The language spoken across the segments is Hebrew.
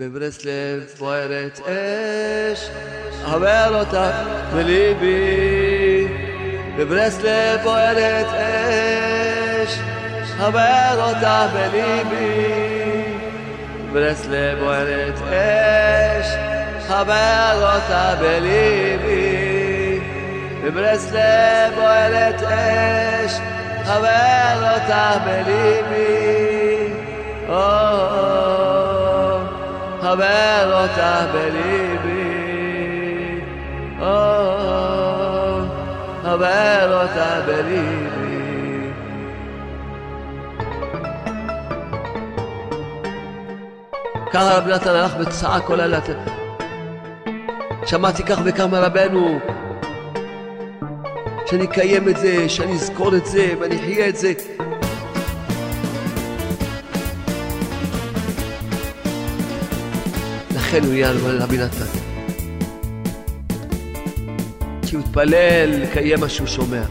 בברסלב בוערת אש, חבר אותה בליבי. בברסלב בוערת אש, חבר אותה בליבי. בברסלב בוערת אש, חבר אותה בליבי. בברסלב בוערת אש, חבר אותה בליבי. Oh, oh, oh. חבר אותה בליבי, חבר אותה בליבי. ככה רבי נתן הלך וצעק כל הלילה. שמעתי כך וכך מרבנו, שאני אקיים את זה, שאני אזכור את זה ואני אחיה את זה. יהיה רבי נתן. כי הוא התפלל לקיים מה שהוא שומע.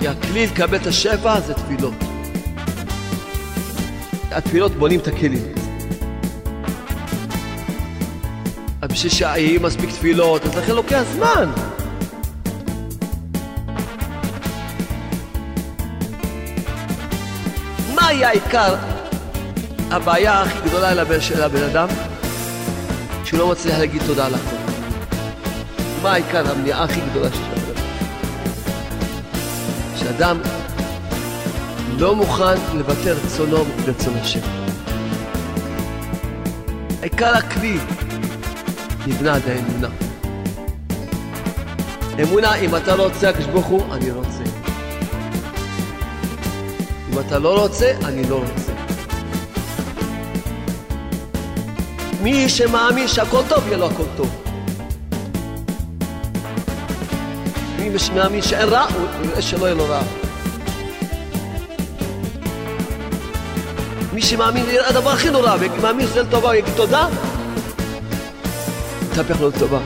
כי הכלי לקבל את השפע זה תפילות. התפילות בונים את הכלים. אז בשביל שיהיו מספיק תפילות, אז לכן לוקח זמן. מה היה העיקר הבעיה הכי גדולה של הבן אדם, שהוא לא מצליח להגיד תודה על הכל. מה העיקר המניעה הכי גדולה של הבן אדם? שאדם לא מוכן לוותר רצונו ברצון השם. העיקר הכלי נבנה עד האמונה. אמונה, אם אתה לא רוצה הקדוש ברוך הוא, אני רוצה. אם אתה לא רוצה, אני לא רוצה. מי שמאמין שהכל טוב, יהיה לו הכל טוב. מי שמאמין שאין רע, הוא יראה שלא יהיה לו רע. מי שמאמין הדבר הכי נורא, ומאמין שזה לטובה, הוא יגיד תודה, יתהפך לו לטובה.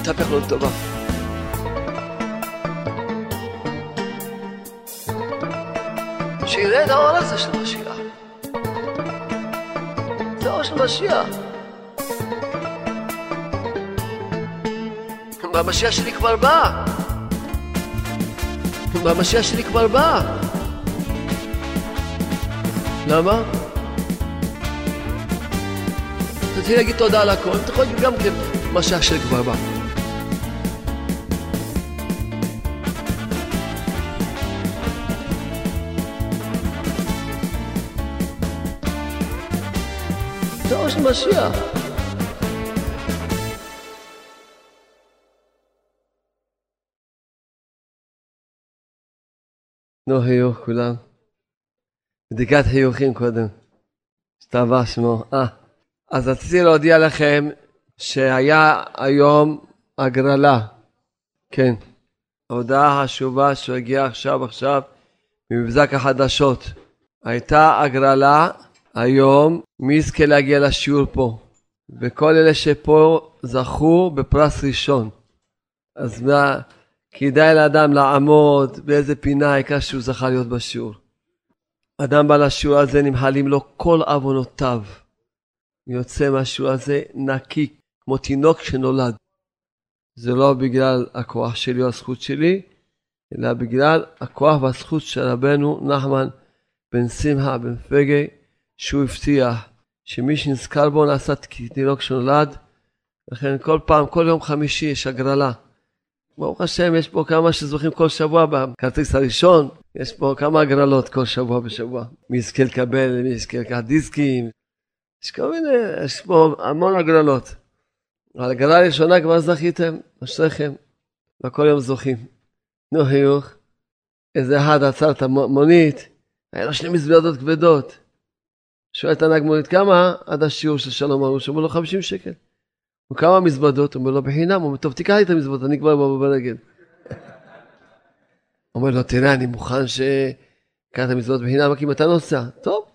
יתהפך לו לטובה. שירד האור הזה של משיח. זה האור של משיח. והמשיח שלי כבר בא. והמשיח שלי כבר בא. למה? תתחיל להגיד תודה על הכל, אתה יכול להגיד גם כן, משיח שלי כבר בא. זה אור של משיח. נו חיוך כולם. בדיקת חיוכים קודם. השתבח שמו. אה. אז רציתי להודיע לכם שהיה היום הגרלה. כן. ההודעה החשובה שהגיעה עכשיו עכשיו ממבזק החדשות. הייתה הגרלה היום, מי יזכה להגיע לשיעור פה? וכל אלה שפה זכו בפרס ראשון. אז מה, כדאי לאדם לעמוד באיזה פינה, העיקר שהוא זכה להיות בשיעור. אדם בא לשיעור הזה, נמחלים לו כל עוונותיו. יוצא מהשיעור הזה נקי, כמו תינוק שנולד. זה לא בגלל הכוח שלי או הזכות שלי, אלא בגלל הכוח והזכות של רבנו נחמן בן שמחה בן פגי, שהוא הבטיח שמי שנזכר בו נעשה תינוק שנולד, לכן כל פעם, כל יום חמישי יש הגרלה. ברוך השם, יש פה כמה שזוכים כל שבוע בכרטיס הראשון, יש פה כמה הגרלות כל שבוע בשבוע. מי יזכה לקבל, מי יזכה לקחת דיסקים, יש כל מיני, יש פה המון הגרלות. על הגרלה הראשונה כבר זכיתם, אשריכם, וכל יום זוכים. נו חיוך, איזה אחד עצר את המונית, היה לו שני מזוודות כבדות. שואל את הנהג מונית, כמה עד השיעור של שלום ארוש? אומר לו 50 שקל. הוא כמה מזוודות? אומר לו בחינם, הוא אומר, טוב, תיקח לי את המזוודות, אני כבר בא ברגל. אומר לו, תראה, אני מוכן שתיקח את המזוודות בחינם, רק אם אתה נוסע. טוב,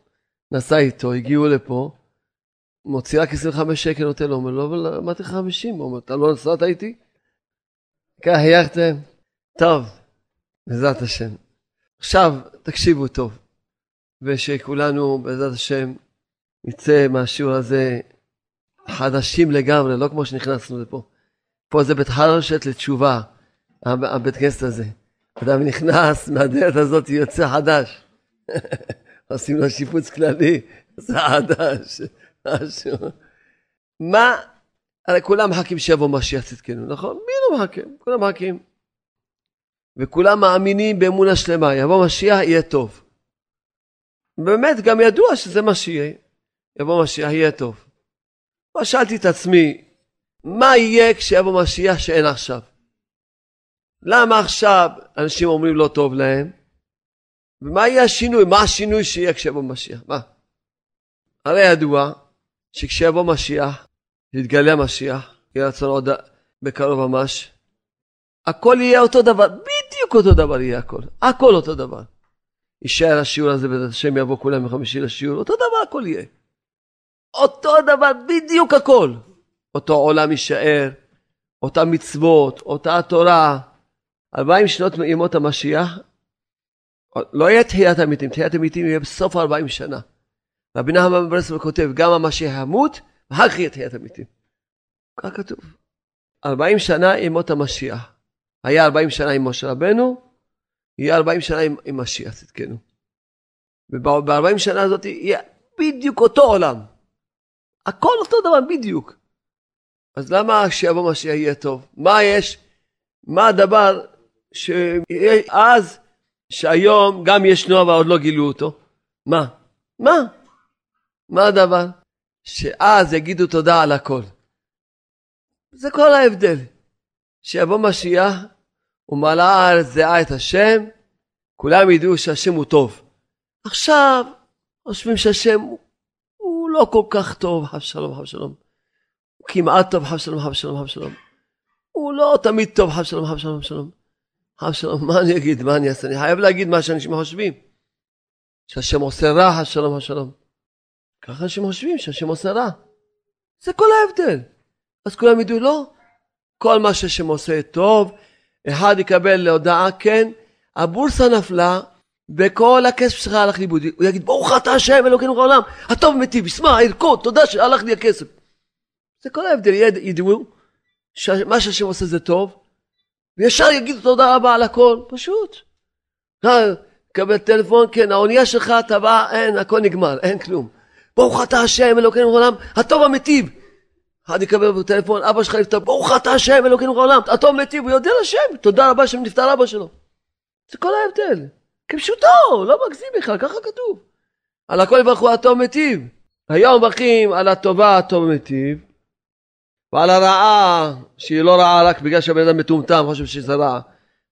נסע איתו, הגיעו לפה, מוציא רק 25 שקל, נותן לו, אומר לו, אבל אמרתי לך 50, הוא אומר, אתה לא נסעת איתי? ככה חייכתם? טוב, בעזרת השם. עכשיו, תקשיבו טוב, ושכולנו, בעזרת השם, נצא מהשיעור הזה חדשים לגמרי, לא כמו שנכנסנו לפה. פה זה בית חרשת לתשובה, הבית כנסת הזה. אדם נכנס מהדלת הזאת, יוצא חדש. עושים לו שיפוץ כללי, זה חדש. משהו. מה, הרי כולם מחכים שיבוא משיח צדקנו, נכון? מי לא מחכה? כולם מחכים. וכולם מאמינים באמונה שלמה, יבוא משיח, יהיה טוב. באמת, גם ידוע שזה מה שיהיה. יבוא משיח, יהיה טוב. אבל שאלתי את עצמי, מה יהיה כשיבוא משיח שאין עכשיו? למה עכשיו אנשים אומרים לא טוב להם? ומה יהיה השינוי? מה השינוי שיהיה כשיבוא משיח? מה? הרי ידוע שכשיבוא משיח, יתגלה משיח, יהיה רצון עוד בקרוב ממש, הכל יהיה אותו דבר, בדיוק אותו דבר יהיה הכל, הכל אותו דבר. יישאר השיעור הזה בעזרת השם יבוא כולם מחמישי לשיעור, אותו דבר הכל יהיה. אותו דבר, בדיוק הכל. אותו עולם יישאר, אותה מצוות, אותה התורה. ארבעים שנות ימות המשיח, לא יהיה תחיית המתים, תחיית המתים יהיה בסוף ארבעים שנה. רבי נחמן ברסלב כותב, גם המשיח ימות, ואחר כך יהיה תחיית המתים. כך כתוב. ארבעים שנה ימות המשיח. היה ארבעים שנה עם משה רבנו, יהיה ארבעים שנה עם, עם משיח צדקנו. ובארבעים שנה הזאת יהיה בדיוק אותו עולם. הכל אותו דבר בדיוק. אז למה כשיבוא משיח יהיה טוב? מה יש? מה הדבר שיהיה אז, שהיום גם ישנו אבל עוד לא גילו אותו? מה? מה? מה הדבר? שאז יגידו תודה על הכל. זה כל ההבדל. שיבוא משיח ומלאה הארץ דעה את השם, כולם ידעו שהשם הוא טוב. עכשיו חושבים שהשם הוא לא כל כך טוב, חב שלום, חב שלום. הוא כמעט טוב, חב שלום, חב שלום, חב שלום. הוא לא תמיד טוב, חב שלום, חב שלום, חב שלום. חב שלום, מה אני אגיד, מה אני אעשה? אני חייב להגיד מה שאנשים חושבים. שהשם עושה רע, חב שלום, חב שלום. ככה אנשים חושבים שהשם עושה רע. זה כל ההבדל. אז כולם ידעו, לא. כל מה שהשם עושה טוב, אחד יקבל להודעה, כן, הבורסה נפלה, וכל הכסף שלך הלך לאיבוד. הוא יגיד, ברוך אתה השם אלוקינו בעולם, הטוב מטיב, ישמע, ירקוד, תודה שהלך לי הכסף. זה כל ההבדל, ידעו שמה שהשם עושה זה טוב, וישר יגידו תודה רבה על הכל, פשוט. קבל טלפון, כן, האונייה שלך טבעה, אין, הכל נגמר, אין כלום. ברוך אתה השם אלוקינו בעולם, הטוב המטיב. אחד יקבל בטלפון, אבא שלך נפטר, ברוך אתה השם אלוקינו בעולם, הטוב מטיב, הוא יודע לשם, תודה רבה שנפטר אבא שלו. זה כל ההבדל. כפשוטו, לא מגזים בכלל, ככה כתוב. על הכל יברכו הטוב מטיב. היום מברכים על הטובה הטוב מטיב, ועל הרעה, שהיא לא רעה רק בגלל שהבן אדם מטומטם, חושב שזה רע,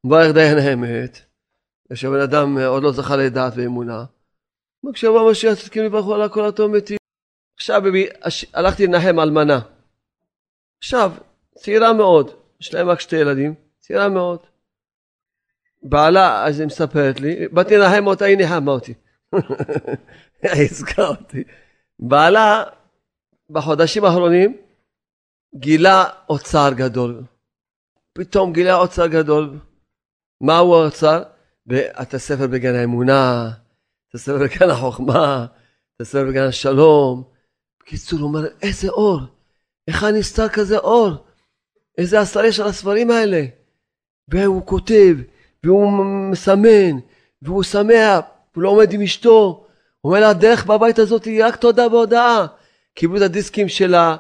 מברך דיין האמת, ושהבן אדם עוד לא זכה לדעת ואמונה. וכשבא משיח צדקים יברכו על הכל הטוב מטיב. עכשיו הלכתי לנחם אלמנה. עכשיו, צעירה מאוד, יש להם רק שתי ילדים, צעירה מאוד. בעלה, אז היא מספרת לי, באתי לנחם אותה, היא ניחמה אותי. היא עסקה אותי. בעלה, בחודשים האחרונים, גילה אוצר גדול. פתאום גילה אוצר גדול. מהו האוצר? את הספר בגן האמונה, את הספר בגן החוכמה, את הספר בגן השלום. בקיצור, הוא אומר, איזה אור. איך נסתר כזה אור? איזה עשרה יש על הספרים האלה? והוא כותב, והוא מסמן, והוא שמח, הוא לא עומד עם אשתו. הוא אומר לה, הדרך בבית הזאת היא רק תודה והודאה. קיבלו את הדיסקים של ה...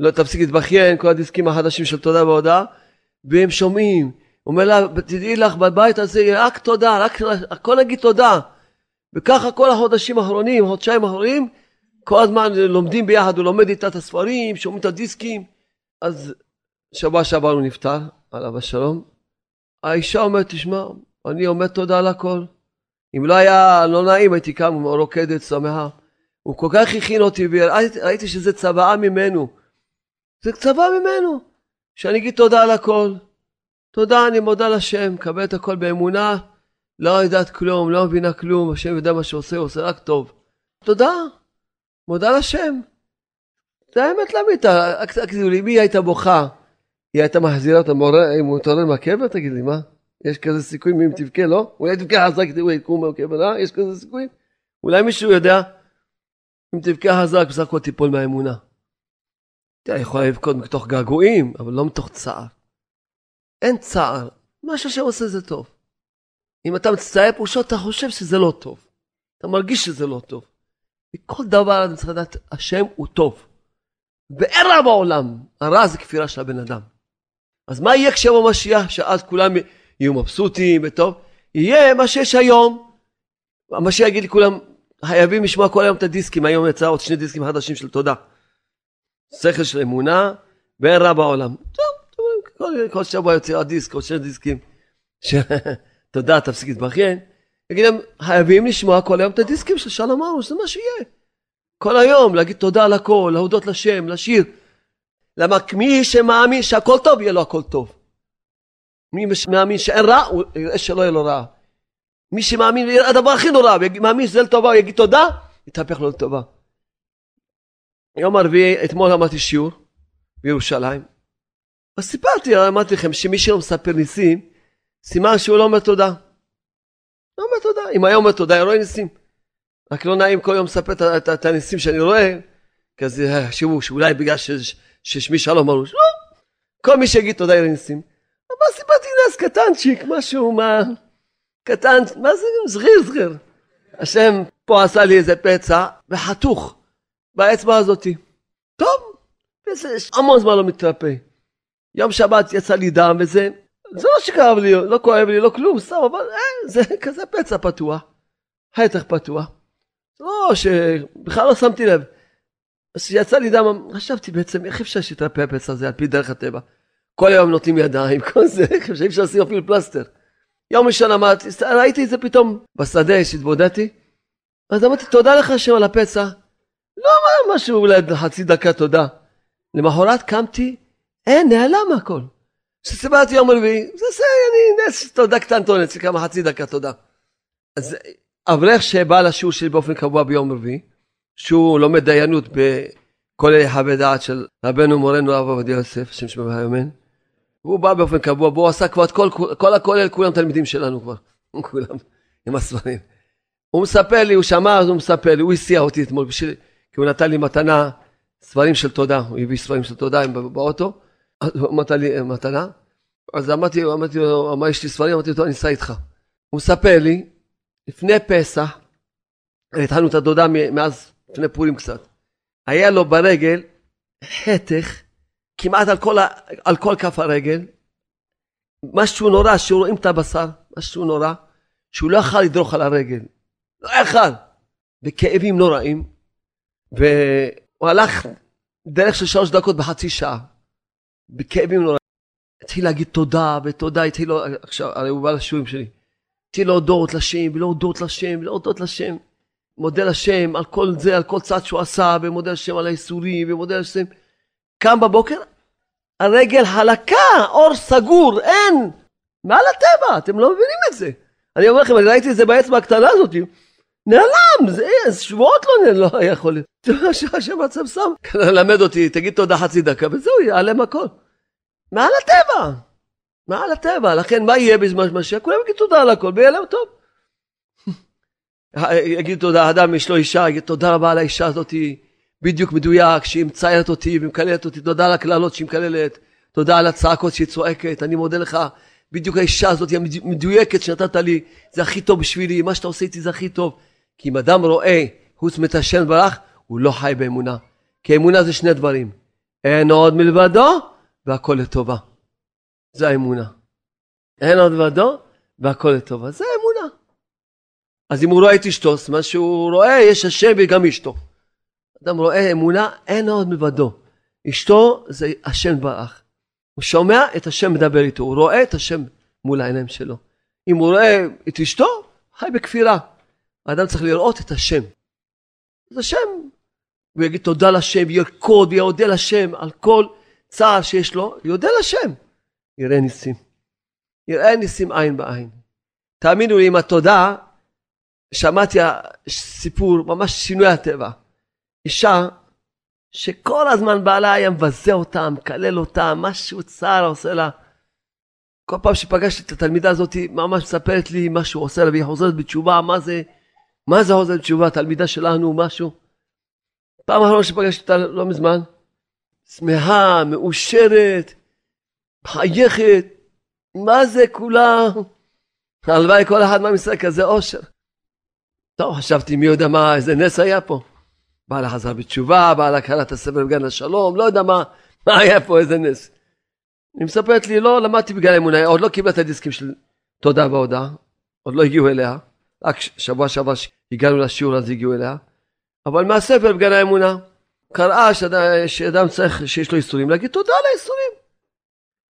לא תפסיק להתבכיין, כל הדיסקים החדשים של תודה והודאה, והם שומעים. הוא אומר לה, תדעי לך, בבית הזה יהיה רק תודה, רק הכל נגיד תודה. וככה כל החודשים האחרונים, חודשיים האחרונים, כל הזמן לומדים ביחד, הוא לומד איתה את הספרים, שומעים את הדיסקים. אז שבוע שעבר הוא נפטר, עליו השלום. האישה אומרת, תשמע, אני אומר תודה על הכל. אם לא היה לא נעים, הייתי קם רוקדת, שמחה. הוא כל כך הכין אותי, וראיתי שזה צוואה ממנו. זה צוואה ממנו, שאני אגיד תודה על הכל. תודה, אני מודה לשם, מקבל את הכל באמונה, לא יודעת כלום, לא מבינה כלום, השם יודע מה שעושה, הוא עושה רק טוב. תודה. מודה לשם. זה האמת לאמיתה, תגידו לי, מי הייתה בוכה? היא הייתה מחזירה את המורה, אם הוא מתעורר מהקבר? תגיד לי, מה? יש כזה סיכוי אם תבכה, לא? אולי תבכה חזק, תראו יקום בקבלה, יש כזה סיכוי? אולי מישהו יודע, אם תבכה חזק, בסך הכל תיפול מהאמונה. אתה יכול לבכות מתוך געגועים, אבל לא מתוך צער. אין צער, מה שהשם עושה זה טוב. אם אתה מצטער פרושות, אתה חושב שזה לא טוב. אתה מרגיש שזה לא טוב. וכל דבר אתה צריך לדעת, השם הוא טוב. ואין רע בעולם, הרע זה כפירה של הבן אדם. אז מה יהיה כשיבוא משיח, שאז כולם יהיו מבסוטים וטוב? יהיה מה שיש היום. המשיח יגיד לכולם, חייבים לשמוע כל היום את הדיסקים, היום יצא עוד שני דיסקים חדשים של תודה. שכל של אמונה ואין רע בעולם. טוב, כל, כל שבוע יוצא עוד דיסק, עוד שני דיסקים. תודה, תפסיק להתבכיין. יגיד להם, חייבים לשמוע כל היום את הדיסקים של שלום ארוש, זה מה שיהיה. כל היום, להגיד תודה על הכל, להודות לשם, לשיר. למה מי שמאמין שהכל טוב, יהיה לו הכל טוב. מי שמאמין שאין רע, הוא יראה שלא יהיה לו רע. מי שמאמין, הדבר הכי נורא, מאמין שזה לטובה, הוא יגיד תודה, יתהפך לו לטובה. יום הרביעי, אתמול אמרתי שיעור בירושלים. אז סיפרתי, אמרתי לכם, שמי שלא מספר ניסים, סימן שהוא לא אומר תודה. לא אומר תודה. אם היה אומר תודה, היה רואה ניסים. רק לא נעים כל יום לספר את הניסים שאני רואה, כזה יחשבו שאולי בגלל ששמי שלום אמרו, לא. כל מי שיגיד תודה יראה ניסים. אבל סיפרתי נס קטנצ'יק, משהו מה... קטן, מה זה זריר זריר. השם פה עשה לי איזה פצע וחתוך באצבע הזאתי. טוב, המון זמן לא מתרפא. יום שבת יצא לי דם וזה, זה לא שכאב לי, לא כואב לי, לא כלום, סתם, אבל אה, זה כזה פצע פתוח, חתך פתוח. לא, שבכלל לא שמתי לב. אז כשיצא לי דם, חשבתי בעצם, איך אפשר שיתרפא הפצע הזה על פי דרך הטבע? כל היום נותנים ידיים, כל זה, איך אפשר לשים אפילו פלסטר. יום ראשון אמרתי, ראיתי את זה פתאום בשדה שהתבודדתי, אז אמרתי, תודה לך השם על הפצע. לא אמר משהו, אולי חצי דקה תודה. למחרת קמתי, אין, נעלם הכל. כשסיפרתי יום רביעי, זה זה, אני נס תודה קטנטונת, כמה חצי דקה תודה. אז אברך שבא לשיעור שלי באופן קבוע ביום רביעי, שהוא לומד דיינות בכולל יחווה דעת של רבנו מורנו הרב עובדיה יוסף, השם שמע והיומן. והוא בא באופן קבוע, והוא עשה כבר את כל, כל הכולל, כולם תלמידים שלנו כבר, כולם, עם הספרים. הוא מספר לי, הוא שמע, אז הוא מספר לי, הוא הסיע אותי אתמול, בשביל, כי הוא נתן לי מתנה, ספרים של תודה, הוא הביא ספרים של תודה באוטו, אז הוא אמר לי מתנה, אז אמרתי, אמרתי לו, אמר יש לי ספרים, אמרתי לו, אני אסע איתך. הוא מספר לי, לפני פסח, התחלנו את הדודה מאז, לפני פורים קצת, היה לו ברגל חתך כמעט על כל, על כל כף הרגל, משהו נורא, שרואים את הבשר, משהו נורא, שהוא לא יכל לדרוך על הרגל, לא יכל, בכאבים נוראים, והוא הלך דרך של שלוש דקות בחצי שעה, בכאבים נוראים. התחיל להגיד תודה ותודה, התחיל, לו, עכשיו, הרי הוא בא לשיעורים שלי, התחיל להודות לשם, ולהודות לשם, ולהודות לשם, מודה לשם על כל זה, על כל צעד שהוא עשה, ומודה לשם על האיסורים, ומודה לשם. קם בבוקר, הרגל חלקה, אור סגור, אין. מעל הטבע, אתם לא מבינים את זה. אני אומר לכם, אני ראיתי את זה באצבע הקטנה הזאת. נעלם, זה שבועות לא, לא יכול להיות. זה מה שהשם עצם שם. למד אותי, תגיד תודה חצי דקה, וזהו, ייעלם הכל. מעל הטבע. מעל הטבע. לכן, מה יהיה בזמן משיח? כולם יגידו תודה על הכל, ויהיה טוב. יגיד תודה, אדם יש לו אישה, יגיד תודה רבה על האישה הזאתי. בדיוק מדויק, שהיא מציירת אותי ומקללת אותי, תודה על הקללות שהיא מקללת, תודה על הצעקות שהיא צועקת, אני מודה לך, בדיוק האישה הזאת היא המדויקת שנתת לי, זה הכי טוב בשבילי, מה שאתה עושה איתי זה הכי טוב. כי אם אדם רואה חוץ מת השם ברח, הוא לא חי באמונה. כי אמונה זה שני דברים, אין עוד מלבדו והכל לטובה. זה האמונה. אין עוד מלבדו והכל לטובה, זה האמונה. אז אם הוא רואה את אשתו, מה שהוא רואה, יש השם וגם אשתו. אדם רואה אמונה, אין עוד מלבדו. אשתו זה השם ברח. הוא שומע את השם מדבר איתו, הוא רואה את השם מול העיניים שלו. אם הוא רואה את אשתו, חי בכפירה. האדם צריך לראות את השם. אז השם, הוא יגיד תודה לשם, ירקוד ויודה לשם על כל צער שיש לו, יודה לשם. יראה ניסים. יראה ניסים עין בעין. תאמינו לי, עם התודה, שמעתי סיפור, ממש שינוי הטבע. אישה שכל הזמן בעלה היה מבזה אותה, מקלל אותה, משהו צער עושה לה. כל פעם שפגשתי את התלמידה הזאת, ממש מספרת לי מה שהוא עושה לה, והיא חוזרת בתשובה, מה זה, מה זה חוזרת בתשובה, התלמידה שלנו, משהו. פעם אחרונה שפגשתי אותה לא מזמן, שמחה, מאושרת, מחייכת, מה זה כולה? הלוואי כל אחד מעם כזה אושר. טוב, חשבתי מי יודע מה, איזה נס היה פה. בעלה חזר בתשובה, בעלה קרא הספר בגן השלום, לא יודע מה, מה היה פה, איזה נס. היא מספרת לי, לא למדתי בגן האמונה, עוד לא קיבלה את הדיסקים של תודה והודעה, עוד לא הגיעו אליה, רק שבוע שעבר שהגענו לשיעור אז הגיעו אליה, אבל מהספר בגן האמונה, קראה שאדם צריך, שיש לו איסורים, להגיד תודה על האיסורים.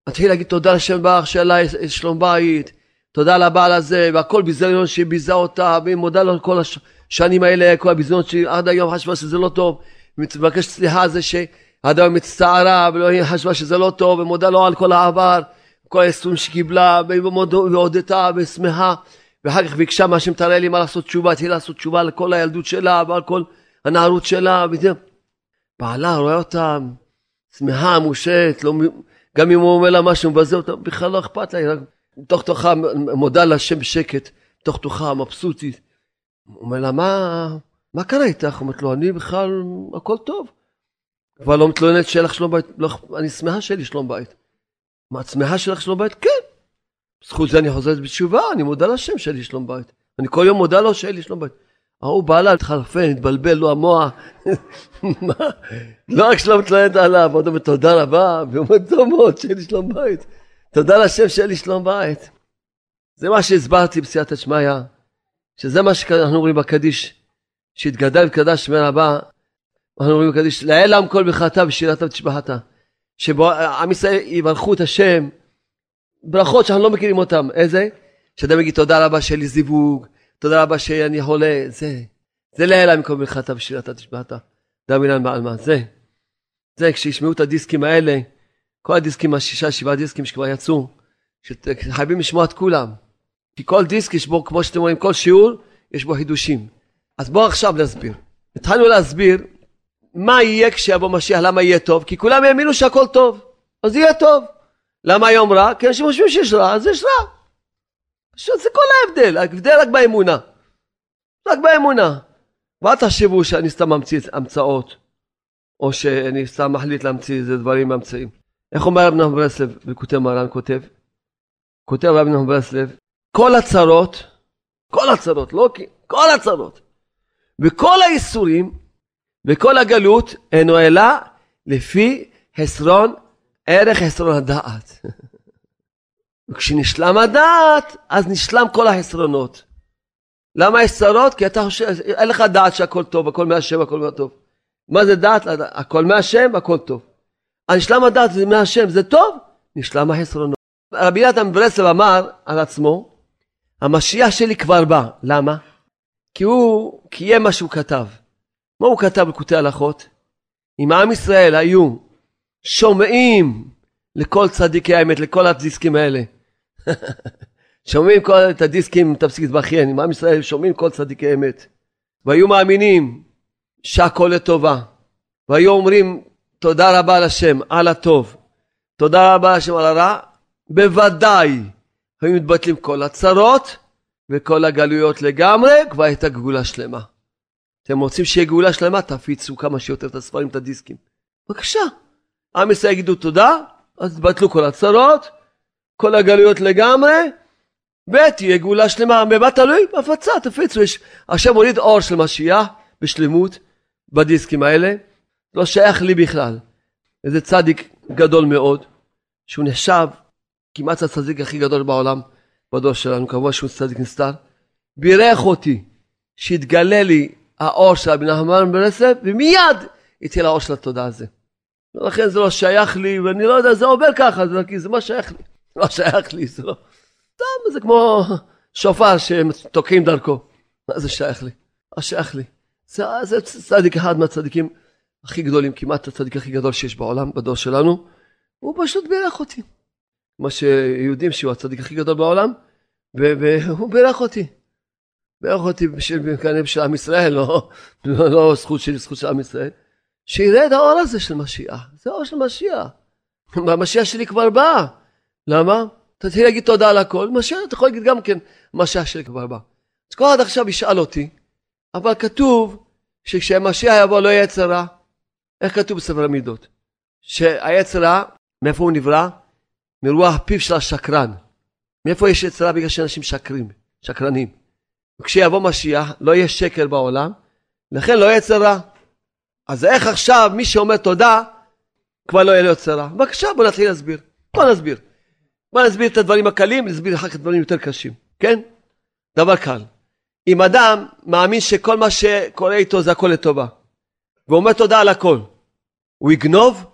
מתחיל להגיד תודה לשם ברך שלה שלום בית, תודה לבעל הזה, והכל ביזיון שהיא ביזה אותה, והיא מודה לו כל השנים האלה, כל הביזיונות שהיא עד היום חשבה שזה לא טוב, ומבקשת סליחה על זה שהאדם מצטערה, ולא חשבה שזה לא טוב, ומודה לו על כל העבר, כל האיסורים שקיבלה, והודתה ושמחה, ואחר כך ביקשה מהשם תראה לי מה לעשות תשובה, התחילה לעשות תשובה על כל הילדות שלה, ועל כל הנערות שלה, וזה. בעלה רואה אותה שמחה, מאושרת, לא, גם אם הוא אומר לה משהו, מבזה אותה, בכלל לא אכפת לה, רק מתוך תוכה מודה להשם בשקט, מתוך תוכה מבסוטית. הוא אומר לה, מה, מה קרה איתך? אומרת לו, אני בכלל, הכל טוב. כבר לא מתלוננת שיהיה לך שלום בית, לא, אני שמחה שיהיה לי שלום בית. מה, את שמחה שיהיה לך שלום בית? כן. בזכות זה אני חוזרת בתשובה, אני מודה להשם שיהיה לי שלום בית. אני כל יום מודה לו שיהיה לי שלום בית. ההוא בא לה, התחרפן, התבלבל לו המוח. לא רק שלא מתלוננת עליו, עוד אומר תודה רבה, והוא אומר טוב מאוד, שיהיה לי שלום בית. תודה לשם שיהיה לי שלום בית. זה מה שהסברתי בסייעתא שמיא, שזה מה שאנחנו רואים בקדיש, שהתגדל וקדש שמי רבה, אנחנו רואים בקדיש, עם כל ברכתה ושירתה ותשבחתה. שבו עם ישראל יברכו את השם, ברכות שאנחנו לא מכירים אותן, איזה? שאדם יגיד תודה רבה שיהיה לי זיווג, תודה רבה שאני חולה, זה, זה לאלה מכל מלכתה ושירתה תשבעת. דם אילן בעלמא, זה. זה כשישמעו את הדיסקים האלה, כל הדיסקים, השישה, שבעה דיסקים שכבר יצאו, שחייבים לשמוע את כולם. כי כל דיסק יש בו, כמו שאתם רואים, כל שיעור, יש בו חידושים. אז בואו עכשיו נסביר. התחלנו להסביר מה יהיה כשיבוא משיח, למה יהיה טוב, כי כולם האמינו שהכל טוב, אז יהיה טוב. למה היום רע? כי אנשים חושבים שיש רע, אז יש רע. זה כל ההבדל, ההבדל רק באמונה. רק באמונה. ואל תחשבו שאני סתם ממציא המצאות, או שאני סתם מחליט להמציא איזה דברים ממציאים. איך אומר רב נחמן ברסלב, וכותב מרן כותב? כותב רב נחמן ברסלב, כל הצרות, כל הצרות, לא כי, כל הצרות, וכל האיסורים, וכל הגלות, אינו אלא לפי חסרון, ערך חסרון הדעת. וכשנשלם הדעת, אז נשלם כל החסרונות. למה יש צרות? כי אתה חושב, אין לך דעת שהכל טוב, הכל מהשם, הכל מהטוב. מה זה דעת? הכל מהשם, הכל טוב. הנשלם הדעת זה מהשם, זה טוב, נשלם החסרונות. רבי נתן ברסלב אמר על עצמו, המשיח שלי כבר בא. למה? כי הוא קיים מה שהוא כתב. מה הוא כתב בקוטעי הלכות? אם עם ישראל היו שומעים לכל צדיקי האמת, לכל הדיסקים האלה, שומעים כל, את הדיסקים, תפסיק להתבכיין, עם עם ישראל שומעים כל צדיקי אמת, והיו מאמינים שהכל לטובה, והיו אומרים תודה רבה לשם על הטוב, תודה רבה לשם על הרע, בוודאי היו מתבטלים כל הצרות וכל הגלויות לגמרי, כבר הייתה גאולה שלמה. אתם רוצים שיהיה גאולה שלמה? תפיצו כמה שיותר את הספרים, את הדיסקים. בבקשה. עם ישראל יגידו תודה, אז תבטלו כל הצרות, כל הגלויות לגמרי, ותהיה גאולה שלמה. במה תלוי? בהפצה, תפיצו. יש... עכשיו מוליד אור של משיח בשלמות בדיסקים האלה. לא שייך לי בכלל. איזה צדיק גדול מאוד, שהוא נחשב כמעט הצדיק הכי גדול בעולם בדור שלנו, כמובן שהוא צדיק נסתר. בירך אותי שיתגלה לי האור של רבי נחמן ברסלב, ומיד יצא לאור של התודעה הזה. ולכן זה לא שייך לי, ואני לא יודע, זה עובר ככה, זה, כי זה מה שייך לי. לא שייך לי, זה לא... סתם, זה כמו שופר שהם תוקעים דרכו. מה זה שייך לי? מה שייך לי? זה, זה צדיק אחד מהצדיקים הכי גדולים, כמעט הצדיק הכי גדול שיש בעולם, בדור שלנו. הוא פשוט בירך אותי. כמו שיהודים שהוא הצדיק הכי גדול בעולם, והוא בירך אותי. בירך אותי בשביל, כנראה בשביל עם ישראל, לא, לא, לא זכות שלי, זכות של עם ישראל. את האור הזה של משיח. זה האור של משיח. והמשיח שלי כבר בא. למה? תתחיל להגיד תודה על הכל, מה שאתה יכול להגיד גם כן מה שהשם כבר בא. אז כל עד עכשיו ישאל אותי, אבל כתוב שכשהמשיח יבוא לא יהיה צרה. איך כתוב בספר המידות? שהיצרה, מאיפה הוא נברא? מרוח פיו של השקרן. מאיפה יש יצרה? בגלל שאנשים שקרים, שקרנים. וכשיבוא משיח לא יהיה שקר בעולם, לכן לא יהיה צרה. אז איך עכשיו מי שאומר תודה, כבר לא יהיה לו צרה? בבקשה בוא נתחיל להסביר. בוא נסביר. בוא נסביר את הדברים הקלים, נסביר אחר כך דברים יותר קשים, כן? דבר קל. אם אדם מאמין שכל מה שקורה איתו זה הכל לטובה, ואומר תודה על הכל, הוא יגנוב?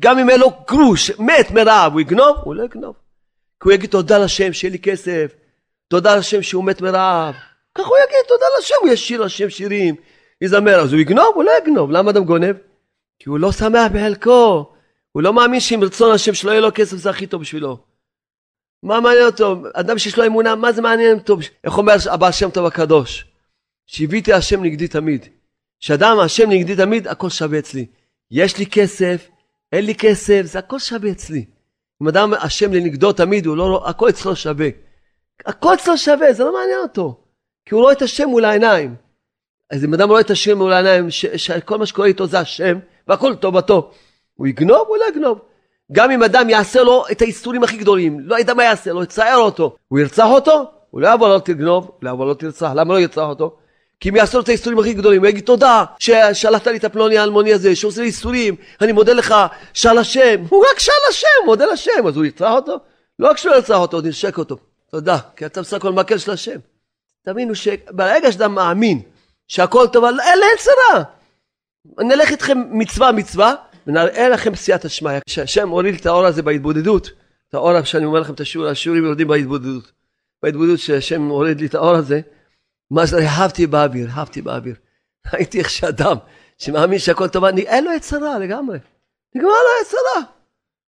גם אם אין לו גרוש, מת מרעב, הוא יגנוב? הוא לא יגנוב. כי הוא יגיד תודה לשם שיהיה לי כסף, תודה לשם שהוא מת מרעב. ככה הוא יגיד תודה לשם, הוא ישיר לשם שירים, יזמר, אז הוא יגנוב? הוא לא יגנוב. למה אדם גונב? כי הוא לא שמח בחלקו. הוא לא מאמין שאם רצון השם שלא יהיה לו כסף זה הכי טוב בשבילו. מה מעניין אותו? אדם שיש לו אמונה, מה זה מעניין אותו? איך אומר הבעל שם טוב הקדוש? שהביתי השם נגדי תמיד. שאדם השם נגדי תמיד, הכל שווה אצלי. יש לי כסף, אין לי כסף, זה הכל שווה אצלי. אם אדם השם לנגדו תמיד, הוא לא, הכל אצלו שווה. הכל אצלו שווה, זה לא מעניין אותו. כי הוא רואה את השם מול העיניים. אז אם אדם רואה את השם מול העיניים, שכל מה שקורה איתו זה השם, והכל טובתו, הוא יגנוב? הוא לא יגנוב. גם אם אדם יעשה לו את האיסורים הכי גדולים, לא יודע מה יעשה לו, יצער אותו, הוא ירצח אותו? הוא לא יבוא לא תגנוב, לא יבוא לא תרצח, למה לא ירצח אותו? כי אם יעשו לו את האיסורים הכי גדולים, הוא יגיד תודה ששלחת לי את הפלוני האלמוני הזה, שעושה לי איסורים, אני מודה לך, שאל השם, הוא רק שאל השם, מודה לשם, אז הוא ירצח אותו? לא רק שהוא ירצח אותו, הוא נשק אותו. תודה, כי אתה בסך הכל מקל של השם. תבינו שברגע שאתה מאמין שהכל טוב, אין להם צרה. נלך איתכם מצווה מצווה, ונראה לכם סייעתא שמיא. שהשם הוריד את האור הזה בהתבודדות, את האור שאני אומר לכם את השיעור, השיעורים יורדים בהתבודדות. בהתבודדות שהשם הוריד לי את האור הזה, מה זה, הרהבתי באוויר, הרהבתי באוויר. ראיתי איך שאדם שמאמין שהכל טוב, אין לו יצרה לגמרי. נגמר לו יצרה.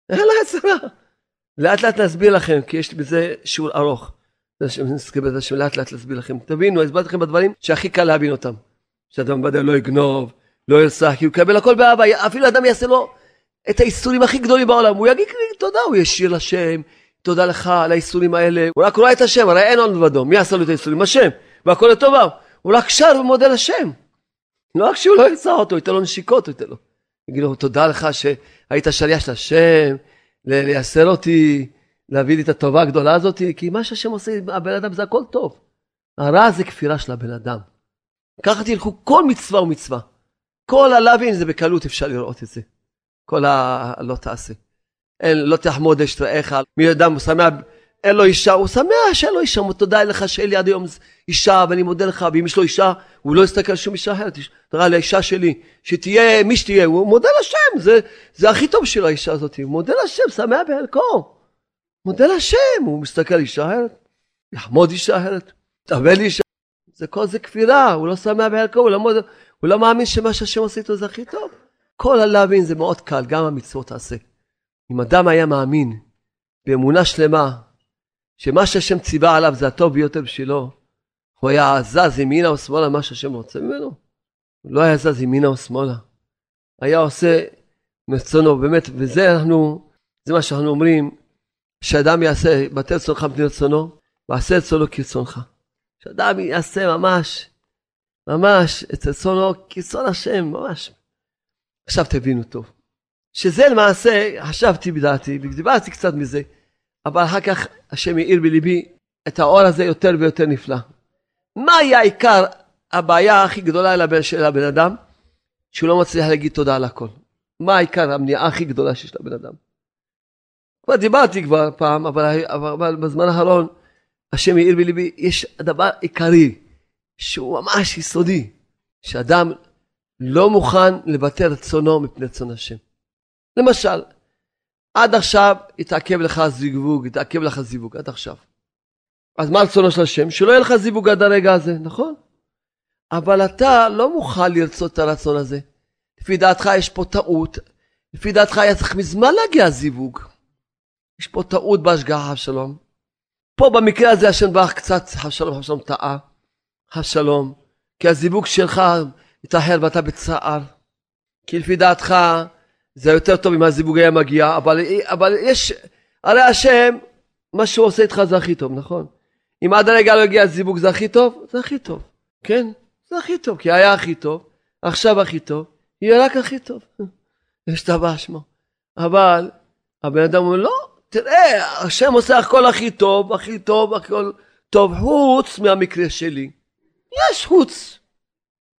אין לו יצרה. לאט לאט נסביר לכם, כי יש בזה שיעור ארוך. נזכה בזה שלאט לאט להסביר לכם. תבינו, הסברתי לכם בדברים שהכי קל להבין אותם. שאדם ודאי לא יגנוב, לא ירצח, כי הוא יקבל הכל באהבה. אפילו אדם יעשה לו את האיסורים הכי גדולים בעולם. הוא יגיד תודה, הוא ישיר לשם, תודה לך על האיסורים האלה. הוא רק רואה את השם, הרי אין עוד מלבדו. מי עשה לו את האיסורים? השם. והכל לטובה. הוא רק שר ומודה לשם. לא רק שהוא לא ירצח אותו, ייתן לו נשיקות, ייתן לו. יגיד לו, תודה לך שהיית שליח של השם, לייסר אותי, להביא לי את הטובה הגדולה הזאת, כי מה שהשם עושה הבן אדם זה הכל טוב. הרע זה כפירה של הבן אדם. ככה תלכו כל מצווה ומצווה. כל הלאווין זה בקלות אפשר לראות את זה. כל הלא תעשה. אין, לא תחמוד אשת רעך, מי אדם שמח, אין לו אישה, הוא שמח שאין לו אישה, הוא תודה לך שאין לי עד היום אישה, ואני מודה לך, ואם יש לו אישה, הוא לא יסתכל על שום אישה אחרת, תראה לי האישה שלי, שתהיה מי שתהיה, הוא מודה לשם, זה, זה הכי טוב בשביל האישה הזאת, הוא מודה לשם, שמח בחלקו. מודה לשם, הוא מסתכל אישה אחרת, יחמוד אישה אחרת, תאבל אישה, זה כל זה כפירה, הוא לא שמח בחלקו, הוא לא, הוא לא מאמין שמה שהשם עושה איתו זה הכי טוב. כל הלהבין זה מאוד קל, גם המצוות תעשה. אם אדם היה מאמין באמונה שלמה, שמה שהשם ציווה עליו זה הטוב ביותר בשבילו, הוא היה זז ימינה או שמאלה מה שהשם רוצה ממנו. הוא לא היה זז ימינה או שמאלה. היה עושה מרצונו, באמת, וזה אנחנו, זה מה שאנחנו אומרים, שאדם יעשה, בטל רצונך בני רצונו, ועשה רצונו כרצונך. שאדם יעשה ממש, ממש את רצונו כרצון השם, ממש. עכשיו תבינו טוב. שזה למעשה, חשבתי בדעתי, ודיברתי קצת מזה, אבל אחר כך השם האיר בליבי את האור הזה יותר ויותר נפלא. מה היה עיקר הבעיה הכי גדולה של הבן אדם? שהוא לא מצליח להגיד תודה על הכל. מה העיקר המניעה הכי גדולה שיש לבן אדם? כבר דיברתי כבר פעם, אבל, אבל בזמן האחרון השם העיר בליבי, יש דבר עיקרי, שהוא ממש יסודי, שאדם לא מוכן לבטל רצונו מפני רצון השם. למשל, עד עכשיו התעכב לך זיווג, התעכב לך זיווג, עד עכשיו. אז מה רצונו של השם? שלא יהיה לך זיווג עד הרגע הזה, נכון? אבל אתה לא מוכן לרצות את הרצון הזה. לפי דעתך יש פה טעות, לפי דעתך היה צריך מזמן להגיע זיווג. יש פה טעות בהשגחה אבשלום. פה במקרה הזה השם ברך קצת אבשלום, אבשלום טעה. אבשלום, כי הזיווג שלך התאחר ואתה בצער. כי לפי דעתך זה יותר טוב אם הזיווג היה מגיע, אבל, אבל יש, הרי השם מה שהוא עושה איתך זה הכי טוב, נכון? אם עד הרגע לא הגיע הזיווג זה הכי טוב, זה הכי טוב, כן? זה הכי טוב, כי היה הכי טוב, עכשיו הכי טוב, יהיה רק הכי טוב. יש טבע שמו. אבל הבן אדם אומר, לא, תראה, השם עושה הכל הכי טוב, הכי טוב, הכל טוב, חוץ מהמקרה שלי. יש חוץ.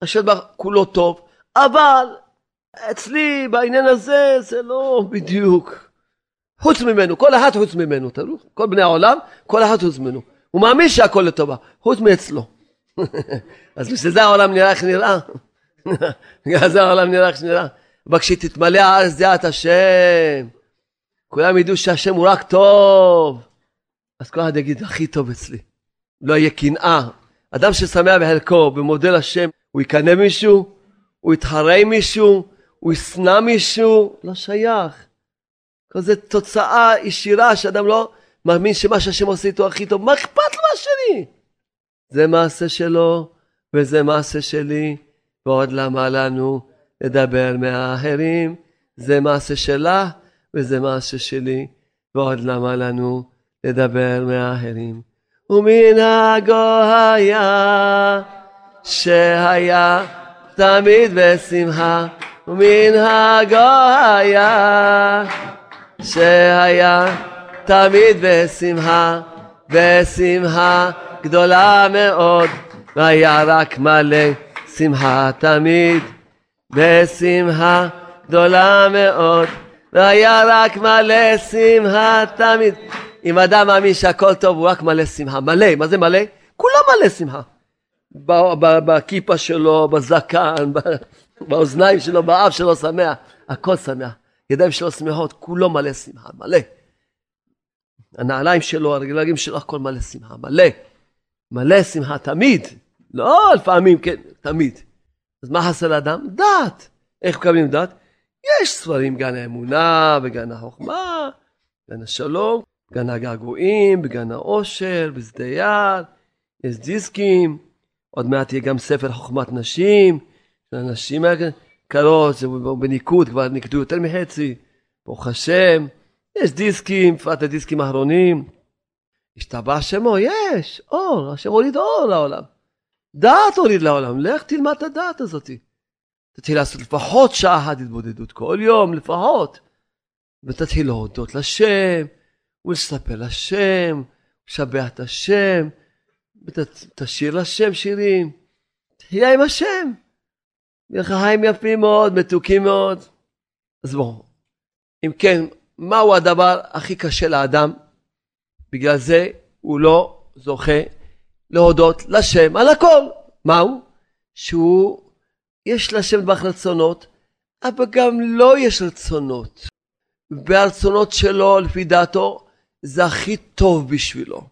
השם כולו טוב, אבל אצלי בעניין הזה זה לא בדיוק. חוץ ממנו, כל אחד חוץ ממנו, תראו, כל בני העולם, כל אחד חוץ ממנו. הוא מאמין שהכל לטובה, חוץ מאצלו. אז בשביל זה העולם נראה איך נראה. בגלל זה העולם נראה איך שנראה. אבל כשתתמלא הארץ דעת השם, כולם ידעו שהשם הוא רק טוב, אז כל אחד יגיד, הכי טוב אצלי. לא יהיה קנאה. אדם ששמח בחלקו ומודה לשם, הוא יקנא מישהו? הוא יתחרה עם מישהו? הוא ישנא מישהו? לא שייך. זו תוצאה ישירה שאדם לא מאמין שמה שהשם עושה איתו הכי טוב. מה אכפת לו מהשני? זה מעשה שלו וזה מעשה שלי, ועוד למה לנו לדבר מהאחרים? זה מעשה שלה וזה מעשה שלי, ועוד למה לנו לדבר מהאחרים? ומנהגו היה שהיה תמיד בשמחה, ומנהגו היה שהיה תמיד בשמחה, בשמחה גדולה מאוד, והיה רק מלא שמחה תמיד, בשמחה גדולה מאוד, והיה רק מלא שמחה תמיד. אם אדם מאמין שהכל טוב הוא רק מלא שמחה, מלא, מה זה מלא? כולו מלא שמחה. בכיפה שלו, בזקן, באוזניים שלו, באף שלו שמח, הכל שמח. ידיים שלו שמחות, כולו מלא שמחה, מלא. הנעליים שלו, הרגליים שלו, הכל מלא שמחה, מלא. מלא שמחה תמיד. לא לפעמים, כן, תמיד. אז מה חסר לאדם? דת. איך מקבלים דת? יש ספרים, גן האמונה וגן החוכמה, גן השלום, גן הגעגועים, בגן העושר, בשדה יד, יש דיסקים, עוד מעט יהיה גם ספר חוכמת נשים, הנשים היקרות, זה בניקוד, כבר ניקדו יותר מחצי, ברוך השם, יש דיסקים, בפרט הדיסקים האחרונים, השתבח שמו, יש, אור, השם הוליד אור לעולם. דעת הוליד לעולם, לך תלמד את הדעת הזאת. תתחיל לעשות לפחות שעה אחת התבודדות כל יום, לפחות. ותתחיל להודות לשם, ולספר לשם, לשבח את השם, ותשאיר לשם שירים. תהיה עם השם. יהיה לך חיים יפים מאוד, מתוקים מאוד. אז בואו, אם כן, מהו הדבר הכי קשה לאדם? בגלל זה הוא לא זוכה להודות לשם על הכל. מהו? שהוא, יש לשם דבר רצונות, אבל גם לא יש רצונות. והרצונות שלו, לפי דעתו, זה הכי טוב בשבילו.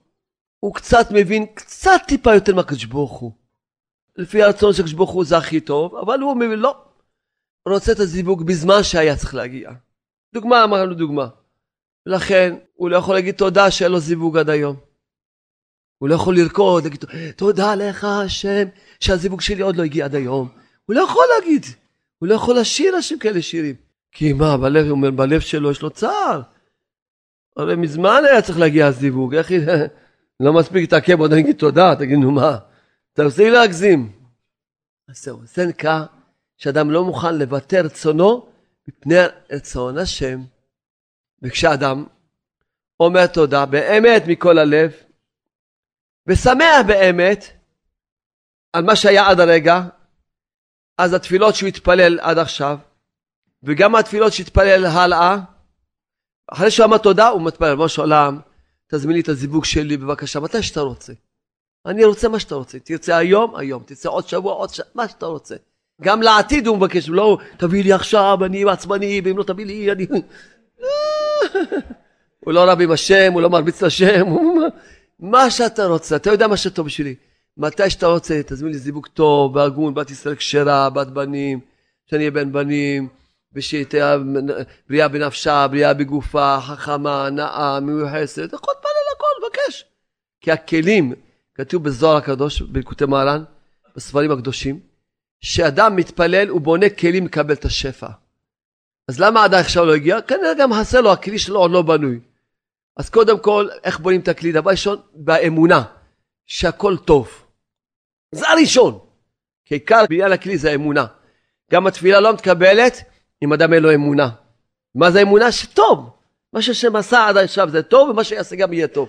הוא קצת מבין, קצת טיפה יותר מהקדוש ברוך הוא. לפי הרצון של הקדוש ברוך הוא זה הכי טוב, אבל הוא מבין, לא. רוצה את הזיווג בזמן שהיה צריך להגיע. דוגמה, אמרנו דוגמה. ולכן הוא לא יכול להגיד תודה שאין לו זיווג עד היום. הוא לא יכול לרקוד, להגיד תודה לך השם שהזיווג שלי עוד לא הגיע עד היום. הוא לא יכול להגיד, הוא לא יכול לשיר השם כאלה שירים. כי מה, בלב, הוא אומר, בלב שלו יש לו צער. הרי מזמן היה צריך להגיע הזיווג, איך היא... לא מספיק להתעכב, עוד נגיד תודה, תגיד נו מה, תפסיק להגזים. אז זהו, זה נקרא שאדם לא מוכן לוותר רצונו מפני רצון השם. וכשאדם אומר תודה באמת מכל הלב, ושמח באמת על מה שהיה עד הרגע, אז התפילות שהוא התפלל עד עכשיו, וגם התפילות שהתפלל הלאה, אחרי שהוא אמר תודה, הוא מתפלל, ריבונו של עולם, תזמין לי את הזיווג שלי בבקשה, מתי שאתה רוצה. אני רוצה מה שאתה רוצה. תרצה היום, היום. תרצה עוד שבוע, עוד שבוע, מה שאתה רוצה. גם לעתיד הוא מבקש, לא, תביא לי עכשיו, אני עצבני, ואם לא תביא לי, אני... הוא לא רב עם השם, הוא לא מרביץ לשם. מה שאתה רוצה, אתה יודע מה שטוב בשבילי. מתי שאתה רוצה, תזמין לי זיווג טוב, והגון, בת ישראל כשרה, בת בנים, שאני אהיה בן בנים. ושתהיה בריאה בנפשה, בריאה בגופה, חכמה, נאה, מיוחסת, יכול להתפלל הכל, לבקש. כי הכלים, כתוב בזוהר הקדוש, בלקוטי מרן, בספרים הקדושים, שאדם מתפלל, הוא בונה כלים לקבל את השפע. אז למה עד עכשיו לא הגיע? כנראה גם חסר לו, הכלי שלו עוד לא בנוי. אז קודם כל, איך בונים את הכלי? דבר ראשון, באמונה, שהכל טוב. זה הראשון. כי עיקר בניין הכלי זה האמונה. גם התפילה לא מתקבלת אם אדם אין לו אמונה. מה זה אמונה? שטוב. מה שהשם עשה עד עכשיו זה טוב, ומה שיעשה גם יהיה טוב.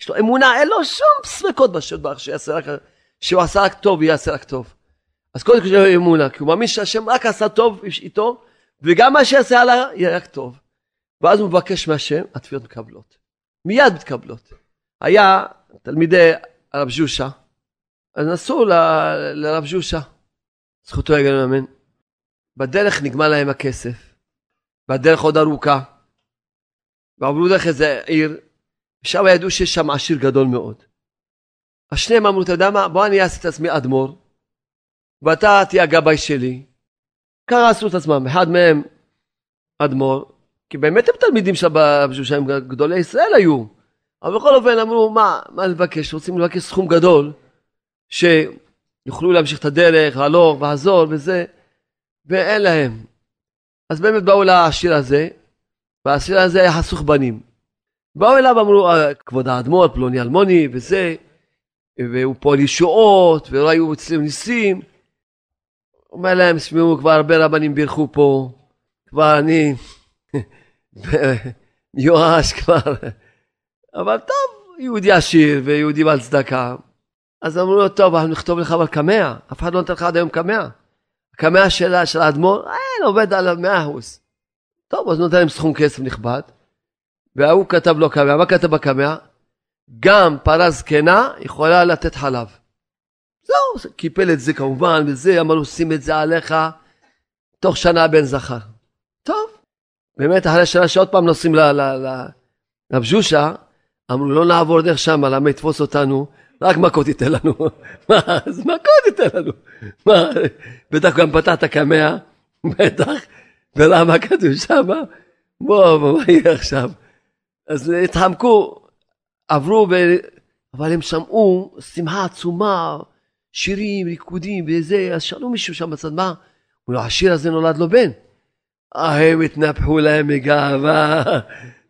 יש לו אמונה, אין לו שום ספקות בשם שיעשה רק, שהוא עשה רק טוב ויעשה רק טוב. אז קודם כל יש לו אמונה, כי הוא מאמין שהשם רק עשה טוב איתו, וגם מה שיעשה עליו יהיה רק טוב. ואז הוא מבקש מהשם, התפילות מקבלות. מיד מתקבלות. היה תלמידי הרב ז'ושה, אז נסעו לרב ז'ושה, זכותו יגן אמן. בדרך נגמר להם הכסף, והדרך עוד ארוכה, ועברו דרך איזה עיר, ושם ידעו שיש שם עשיר גדול מאוד. אז שניהם אמרו, אתה יודע מה, בוא אני אעשה את עצמי אדמו"ר, ואתה תהיה הגבאי שלי. ככה עשו את עצמם, אחד מהם אדמו"ר, כי באמת הם תלמידים שם בשושיים, גדולי ישראל היו. אבל בכל אופן אמרו, מה, מה לבקש? רוצים לבקש סכום גדול, שיוכלו להמשיך את הדרך, הלוך ועזור וזה, ואין להם. אז באמת באו לעשיר הזה, והעשיר הזה היה חסוך בנים. באו אליו אמרו, אה, כבוד האדמו"ר, פלוני אלמוני וזה, והוא פועל ישועות, ולא היו אצלם ניסים. אומר להם, תשמעו, כבר הרבה רבנים בירכו פה, כבר אני מיואש כבר. אבל טוב, יהודי עשיר ויהודי בעל צדקה. אז אמרו לו, טוב, אנחנו נכתוב לך אבל קמע, אף אחד לא נותן לך עד היום קמע. הקמע של, האדמו"ר, אין, עובד על המאה אחוז. טוב, אז נותן להם סכום כסף נכבד, וההוא כתב לו קמע, מה כתב בקמע? גם פרה זקנה יכולה לתת חלב. זהו, קיפל את זה כמובן, וזה, אמר לו, שים את זה עליך, תוך שנה בן זכר. טוב, באמת אחרי שנה שעוד פעם נוסעים לרב ז'ושה, אמרו לא נעבור דרך שם, למה יתפוס אותנו? רק מכות ייתן לנו. מה, אז מכות ייתן לנו. מה, בטח גם פתח את הקמע, בטח, ולמה כתוב שם? בוא, מה יהיה עכשיו? אז התחמקו, עברו, ו... אבל הם שמעו שמחה עצומה, שירים, ריקודים וזה, אז שאלו מישהו שם בצד, מה? הוא אומר, השיר הזה נולד לו בן. הם התנפחו להם מגאווה,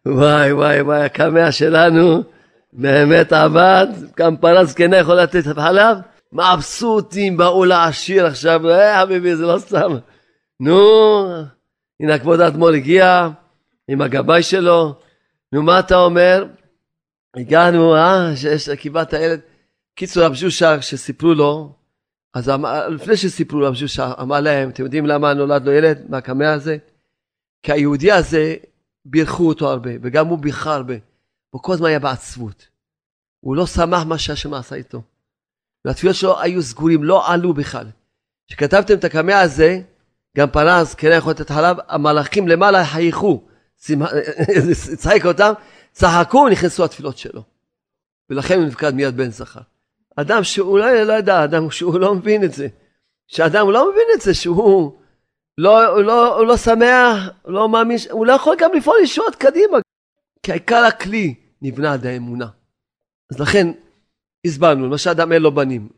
וואי וואי וואי, הקמע שלנו באמת עבד, גם פרה זקנה יכול לתת חלב, מבסוטים באו לעשיר עכשיו, אה חביבי זה לא סתם, נו, הנה כבוד האדמו"ר הגיע עם הגבאי שלו, נו מה אתה אומר? הגענו, אה, שיש, קיבלת ילד. קיצור, רב ז'ושה, שסיפרו לו, אז אמ, לפני שסיפרו רב ז'ושה, אמר להם, אתם יודעים למה נולד לו ילד מהקמע הזה? כי היהודי הזה, בירכו אותו הרבה, וגם הוא ביכה הרבה. הוא כל הזמן היה בעצבות. הוא לא שמח מה שהשם עשה איתו. והתפילות שלו היו סגורים, לא עלו בכלל. כשכתבתם את הקמע הזה, גם פרס, כן יכול לתת חלב, המלאכים למעלה חייכו, צחק אותם, צחקו, נכנסו התפילות שלו. ולכן הוא נפקד מיד בן זכר. אדם שאולי לא ידע, אדם שהוא לא מבין את זה. שאדם לא מבין את זה, שהוא לא, לא, הוא לא שמח, לא מאמין, הוא לא יכול גם לפעול ישועות קדימה. כי העיקר הכלי נבנה עד האמונה. אז לכן הסברנו, למשל אדם אין לו בנים.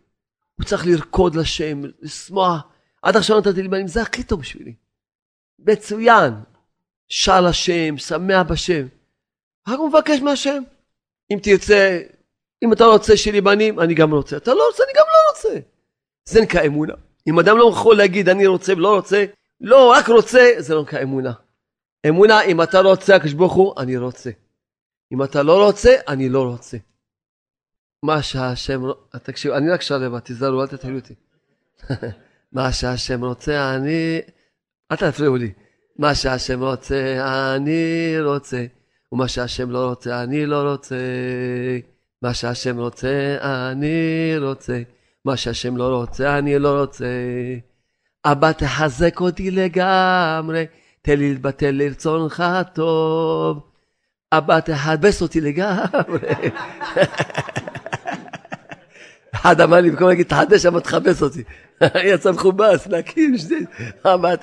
הוא צריך לרקוד לשם, לשמוח. עד עכשיו נתתי לי בנים, זה הכי טוב בשבילי. מצוין. שר לשם, שמח בשם. רק הוא מבקש מהשם. אם תרצה, אם אתה רוצה שיהיה לי בנים, אני גם רוצה. אתה לא רוצה, אני גם לא רוצה. זה נקרא אמונה. אם אדם לא יכול להגיד אני רוצה ולא רוצה, לא, רק רוצה, זה לא נקרא אמונה. אמונה, אם אתה רוצה, הקדוש ברוך הוא, אני רוצה. אם אתה לא רוצה, אני לא רוצה. מה שהשם, תקשיב, אני רק שלווה, תיזהרו, אל תתחילו אותי. מה שהשם רוצה, אני... אל תפריעו לי. מה שהשם רוצה, אני רוצה. ומה שהשם לא רוצה, אני לא רוצה. מה שהשם רוצה, אני רוצה. מה שהשם לא רוצה, אני לא רוצה. אבא תחזק אותי לגמרי, תן לי להתבטל לרצונך טוב. אבא תחבס אותי לגמרי. אחד אמר לי, במקום להגיד תחדש, אבא תחבס אותי. יצא מכובס, להקים שני... אבא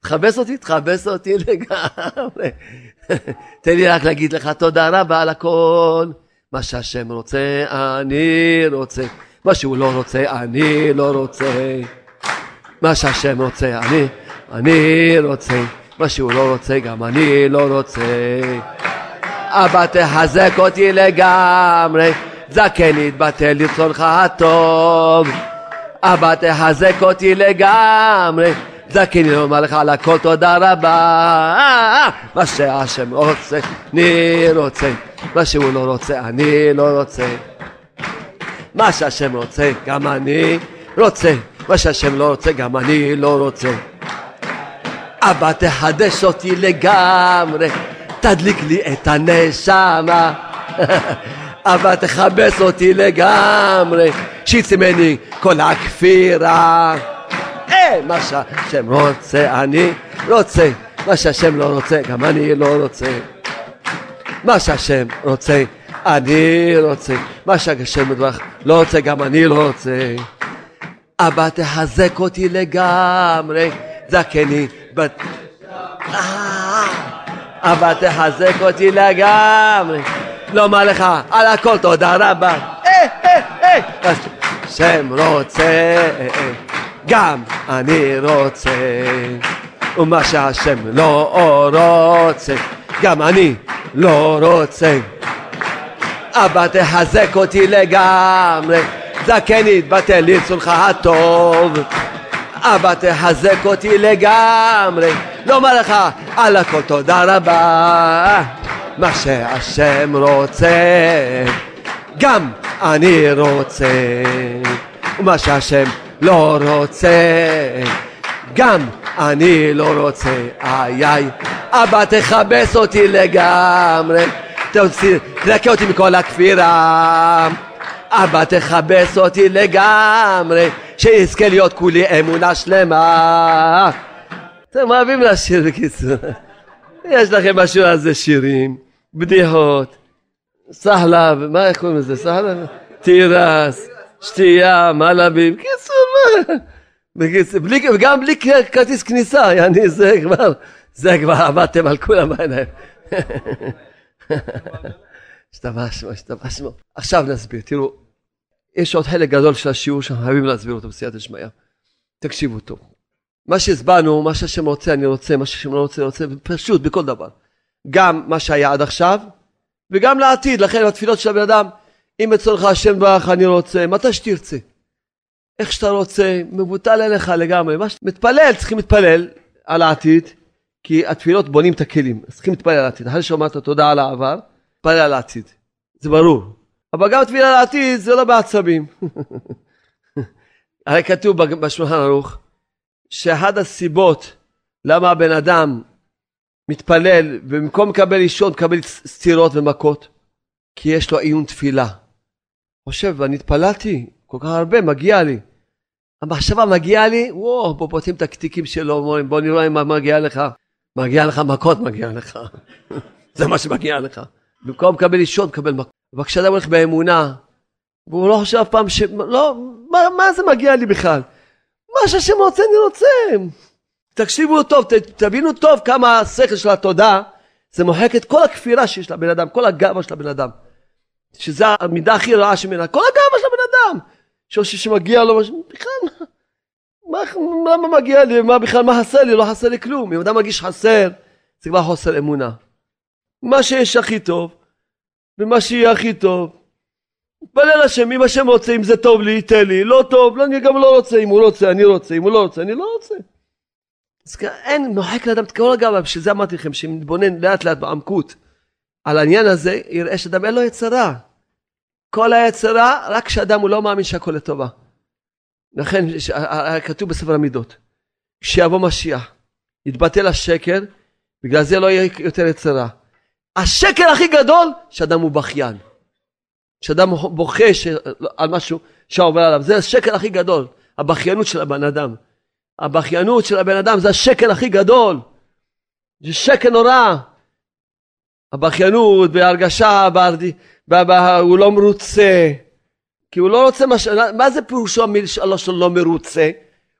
תחבס אותי, תחבס אותי לגמרי. תן לי רק להגיד לך תודה רבה על הכל. מה שהשם רוצה, אני רוצה. מה שהוא לא רוצה, אני לא רוצה. מה שהשם רוצה, אני, אני רוצה. מה שהוא לא רוצה, גם אני לא רוצה. אבא תחזק אותי לגמרי, זקן יתבטל לרצונך הטוב. אבא תחזק אותי לגמרי, זקן לומר לך על הכל תודה רבה. מה שהשם רוצה, אני רוצה, מה שהוא לא רוצה, אני לא רוצה. מה שהשם רוצה, גם אני רוצה, מה שהשם לא רוצה, גם אני לא רוצה. אבא תחדש אותי לגמרי, תדליק לי את הנשמה. אבא תכבס אותי לגמרי, שיצא ממני כל הכפירה. אה, מה שהשם רוצה אני רוצה, מה שהשם לא רוצה גם אני לא רוצה. מה שהשם רוצה אני רוצה, מה שהשם לא רוצה גם אני לא רוצה. אבא תחזק אותי לגמרי, זקני בת... אה, אבא תחזק אותי לגמרי, לומר לך על הכל תודה רבה. אה, אה, השם רוצה, גם אני רוצה, ומה שהשם לא רוצה, גם אני לא רוצה. אבא תחזק אותי לגמרי, זקן יתבטל לרצונך הטוב. אבא תחזק אותי לגמרי, לומר לך על הכל תודה רבה. מה שהשם רוצה, גם אני רוצה. ומה שהשם לא רוצה, גם אני לא רוצה. איי איי, אבא תכבס אותי לגמרי. תנקה אותי מכל הכפירה. אבא תכבס אותי לגמרי, שיזכה להיות כולי אמונה שלמה. אתם אוהבים לשיר בקיצור. יש לכם בשיעור הזה שירים, בדיחות, סהלה, מה איך קוראים לזה? סהלה? תירס, שתייה, מלאבים, בקיצור, מה? בקיצור, וגם בלי כרטיס כניסה, יעני, זה כבר, זה כבר עבדתם על כולם בעיניים. השתמשנו, השתמשנו. עכשיו נסביר, תראו, יש עוד חלק גדול של השיעור שאנחנו חייבים להסביר אותו בסייעת השמיא. תקשיבו טוב. מה שהסברנו, מה שהשם רוצה אני רוצה, מה שהשם לא רוצה אני רוצה, פשוט בכל דבר. גם מה שהיה עד עכשיו, וגם לעתיד, לכן בתפילות של הבן אדם, אם אצלך השם ברך אני רוצה, מתי שתרצה. איך שאתה רוצה, מבוטל אליך לגמרי. מה מתפלל, צריכים להתפלל על העתיד, כי התפילות בונים את הכלים, צריכים להתפלל על העתיד. אחרי שאמרת תודה על העבר, תתפלל על העתיד. זה ברור. אבל גם תפילה על העתיד זה לא בעצבים. הרי כתוב בשולחן ערוך, שאחד הסיבות למה הבן אדם מתפלל ובמקום לקבל אישון מקבל סטירות ומכות, כי יש לו עיון תפילה. חושב, אני התפללתי כל כך הרבה, מגיע לי. המחשבה מגיעה לי, וואו, פה פותחים את הקטיקים שלו, אומרים, בוא נראה מה מגיע לך. מגיע לך מכות, מגיע לך. זה מה שמגיע לך. במקום לקבל אישון, תקבל מכות. אבל כשאדם הולך באמונה, והוא לא חושב אף פעם ש... לא, מה, מה זה מגיע לי בכלל? מה שהשם רוצה אני רוצה. תקשיבו טוב, ת, תבינו טוב כמה השכל של התודה זה מוחק את כל הכפירה שיש לבן אדם, כל הגאווה של הבן אדם. שזה המידה הכי רעה שמנה, כל הגאווה של הבן אדם. שחושב שמגיע לו משהו, בכלל, מה, למה מגיע לי, מה בכלל, מה חסר לי, לא חסר לי כלום. אם אדם מרגיש חסר, זה כבר חוסר אמונה. מה שיש הכי טוב, ומה שיהיה הכי טוב. מתפלל השם, אם השם רוצה, אם זה טוב לי, ייתן לי, לא טוב, לא, אני גם לא רוצה, אם הוא לא רוצה, אני רוצה, אם הוא לא רוצה, אני לא רוצה. אז אין, מוחק לאדם את כל הגאווה, בשביל זה אמרתי לכם, שאם נתבונן לאט לאט בעמקות על העניין הזה, יראה שאדם אין לו יצרה. כל היצרה, רק כשאדם הוא לא מאמין שהכל לטובה. לכן כתוב בספר המידות, כשיבוא משיח, יתבטל השקר, בגלל זה לא יהיה יותר יצרה. השקר הכי גדול, שאדם הוא בכיין. שאדם בוכה ש... על משהו שעובר עליו. זה השקר הכי גדול, הבכיינות של הבן אדם. הבכיינות של הבן אדם זה השקר הכי גדול. זה שקר נורא. הבכיינות בה, בה, הוא לא מרוצה. כי הוא לא רוצה מה ש... מה זה פירושו המילה שלו לא מרוצה?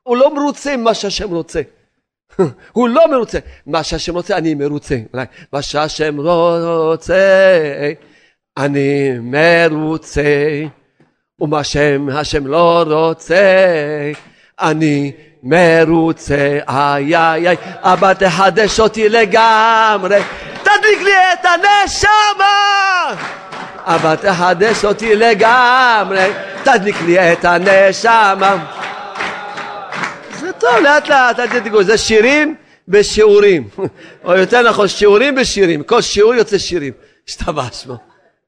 הוא לא מרוצה ממה שהשם רוצה. הוא לא מרוצה. מה שהשם רוצה, אני מרוצה. מה שהשם רוצה, אני מרוצה. ומה שהשם לא רוצה, אני מרוצה. איי איי איי, אבא תחדש אותי לגמרי. תדליק לי את הנשמה! אבל תחדש אותי לגמרי, תדליק לי את הנשמה. טוב, לאט לאט, אל תדאגו, זה שירים בשיעורים, או יותר נכון, שיעורים בשירים, כל שיעור יוצא שירים, השתבח שמו.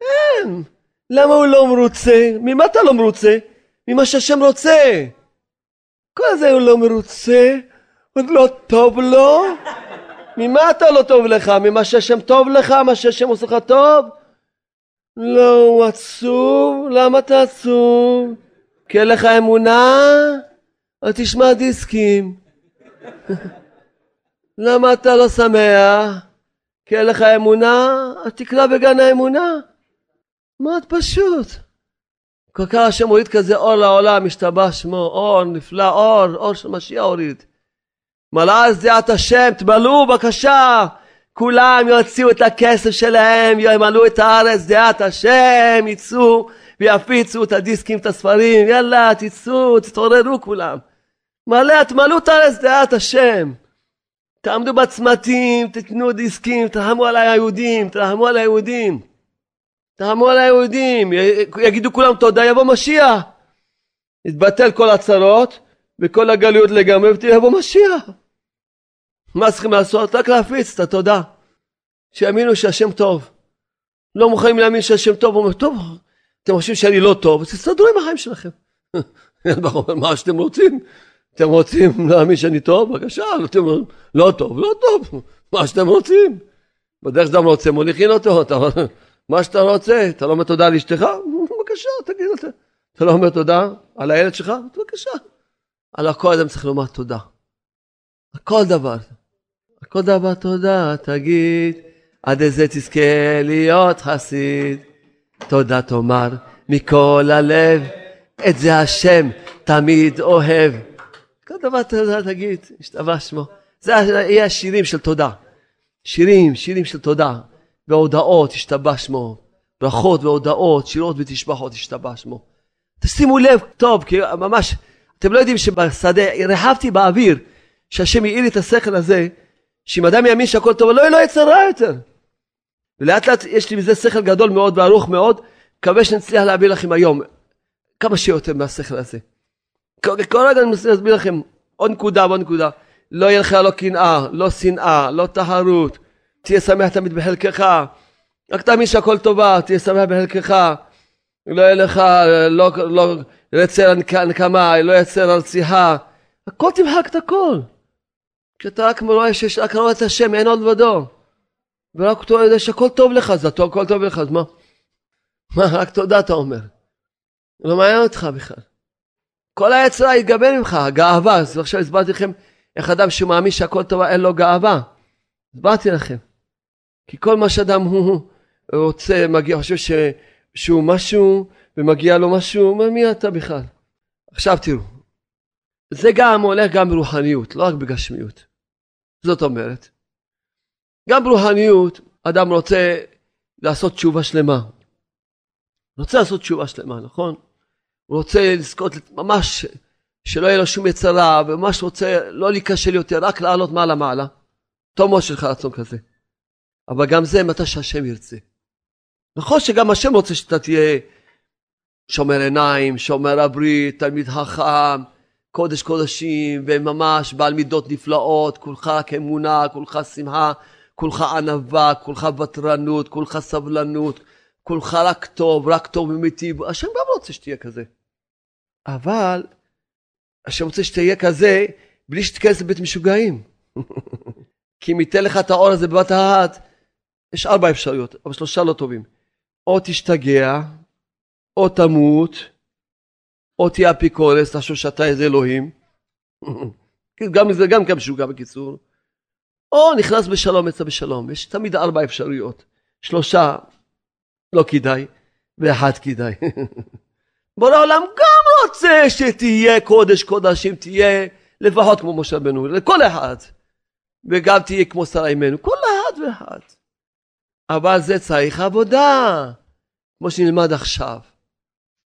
אין, למה הוא לא מרוצה? ממה אתה לא מרוצה? ממה שהשם רוצה. כל זה הוא לא מרוצה, עוד לא טוב לו. ממה אתה לא טוב לך? ממה שהשם טוב לך? מה שהשם עושה לך טוב? לא, הוא עצוב. למה אתה עצוב? כי אין לך אמונה? אז תשמע דיסקים. למה אתה לא שמח? כי אין לך אמונה? אז תקרא בגן האמונה. מאוד פשוט. כל כך השם הוריד כזה אור לעולם, השתבח שמו, אור נפלא, אור, אור של משיח הוריד. מלאה שדעת השם, תמלאו בבקשה. כולם יוציאו את הכסף שלהם, ימלאו את הארץ, דעת השם, יצאו ויפיצו את הדיסקים, את הספרים, יאללה, תצאו, תתעוררו כולם. מלא, תמלאו את הארץ, דעת השם. תעמדו בצמתים, תתנו דיסקים, תרחמו על היהודים, תרחמו על היהודים. תרחמו על היהודים, יגידו כולם תודה, יבוא משיח. יתבטל כל הצרות וכל הגלויות לגמרי ותבוא משיח. מה צריכים לעשות? רק להפיץ את התודה. שיאמינו שהשם טוב. לא מוכנים להאמין שהשם טוב, הוא אומר, טוב, אתם חושבים שאני לא טוב, אז תסתדרו עם החיים שלכם. מה שאתם רוצים. אתם רוצים להאמין שאני טוב? בבקשה, אתם אומרים, לא טוב, לא טוב, מה שאתם רוצים. בדרך שאתה רוצה, מוליכין אותו, אתה, מה שאתה רוצה, אתה לא אומר תודה לאשתך? בבקשה, תגיד את זה. אתה לא אומר תודה על הילד שלך? בבקשה. על הכל אדם צריך לומר תודה. על כל דבר. על כל דבר תודה, תגיד, עד איזה תזכה להיות חסיד. תודה תאמר מכל הלב, את זה השם תמיד אוהב. דבר תודה תגיד, השתבח שמו. זה יהיה השירים של תודה. שירים, שירים של תודה. והודעות, השתבח שמו. ברכות והודעות, שירות ותשבחות, השתבח שמו. תשימו לב טוב, כי ממש, אתם לא יודעים שבשדה, רחבתי באוויר, שהשם יאיר את השכל הזה, שאם אדם יאמין שהכל טוב, לא יהיה לו יצר רע יותר. ולאט לאט יש לי מזה שכל גדול מאוד וארוך מאוד, מקווה שנצליח להביא לכם היום כמה שיותר מהשכל הזה. כל רגע אני מנסה להסביר לכם עוד נקודה ועוד נקודה. לא יהיה לך לא קנאה, לא שנאה, לא טהרות. תהיה שמח תמיד בחלקך. רק תאמין שהכל טובה, תהיה שמח בחלקך. לא יהיה לך, לא, לא יצר נקמה, לא יצר על שיחה. הכל תמחק את הכל. כשאתה רק רואה שיש רק רואה את השם, אין עוד לבדו. ורק אתה יודע שהכל טוב לך, אז הכל טוב לך, אז מה? מה, רק תודה אתה אומר. לא מעניין אותך בכלל. כל היצרה יתגבר ממך, הגאווה. אז עכשיו הסברתי לכם איך אדם שמאמין שהכל טוב, אין לו גאווה. הסברתי לכם. כי כל מה שאדם הוא רוצה, מגיע, חושב ש, שהוא משהו ומגיע לו משהו, אומר מי אתה בכלל? עכשיו תראו, זה גם הולך גם ברוחניות, לא רק בגשמיות. זאת אומרת, גם ברוחניות אדם רוצה לעשות תשובה שלמה. רוצה לעשות תשובה שלמה, נכון? הוא רוצה לזכות ממש שלא יהיה לו שום יצרה, וממש רוצה לא להיכשל יותר, רק לעלות מעלה מעלה. טוב מאוד שלך רצון כזה. אבל גם זה מתי שהשם ירצה. נכון שגם השם רוצה שאתה תהיה שומר עיניים, שומר הברית, תלמיד חכם, קודש קודשים, וממש בעל מידות נפלאות, כולך אמונה, כולך שמחה, כולך ענווה, כולך ותרנות, כולך סבלנות, כולך רק טוב, רק טוב ומיטיב. השם גם רוצה שתהיה כזה. אבל השם רוצה שתהיה כזה בלי שתיכנס לבית משוגעים. כי אם ייתן לך את האור הזה בבת אחת, יש ארבע אפשרויות, אבל שלושה לא טובים. או תשתגע, או תמות, או תהיה אפיקורס, תחשוב שאתה איזה אלוהים. גם זה גם כן משוגע בקיצור. או נכנס בשלום, יצא בשלום. יש תמיד ארבע אפשרויות. שלושה לא כדאי, ואחד כדאי. בורא העולם גם רוצה שתהיה קודש קודשים, תהיה לפחות כמו משה רבנו, לכל אחד. וגם תהיה כמו שרה אימנו, כל אחד ואחד. אבל זה צריך עבודה, כמו שנלמד עכשיו,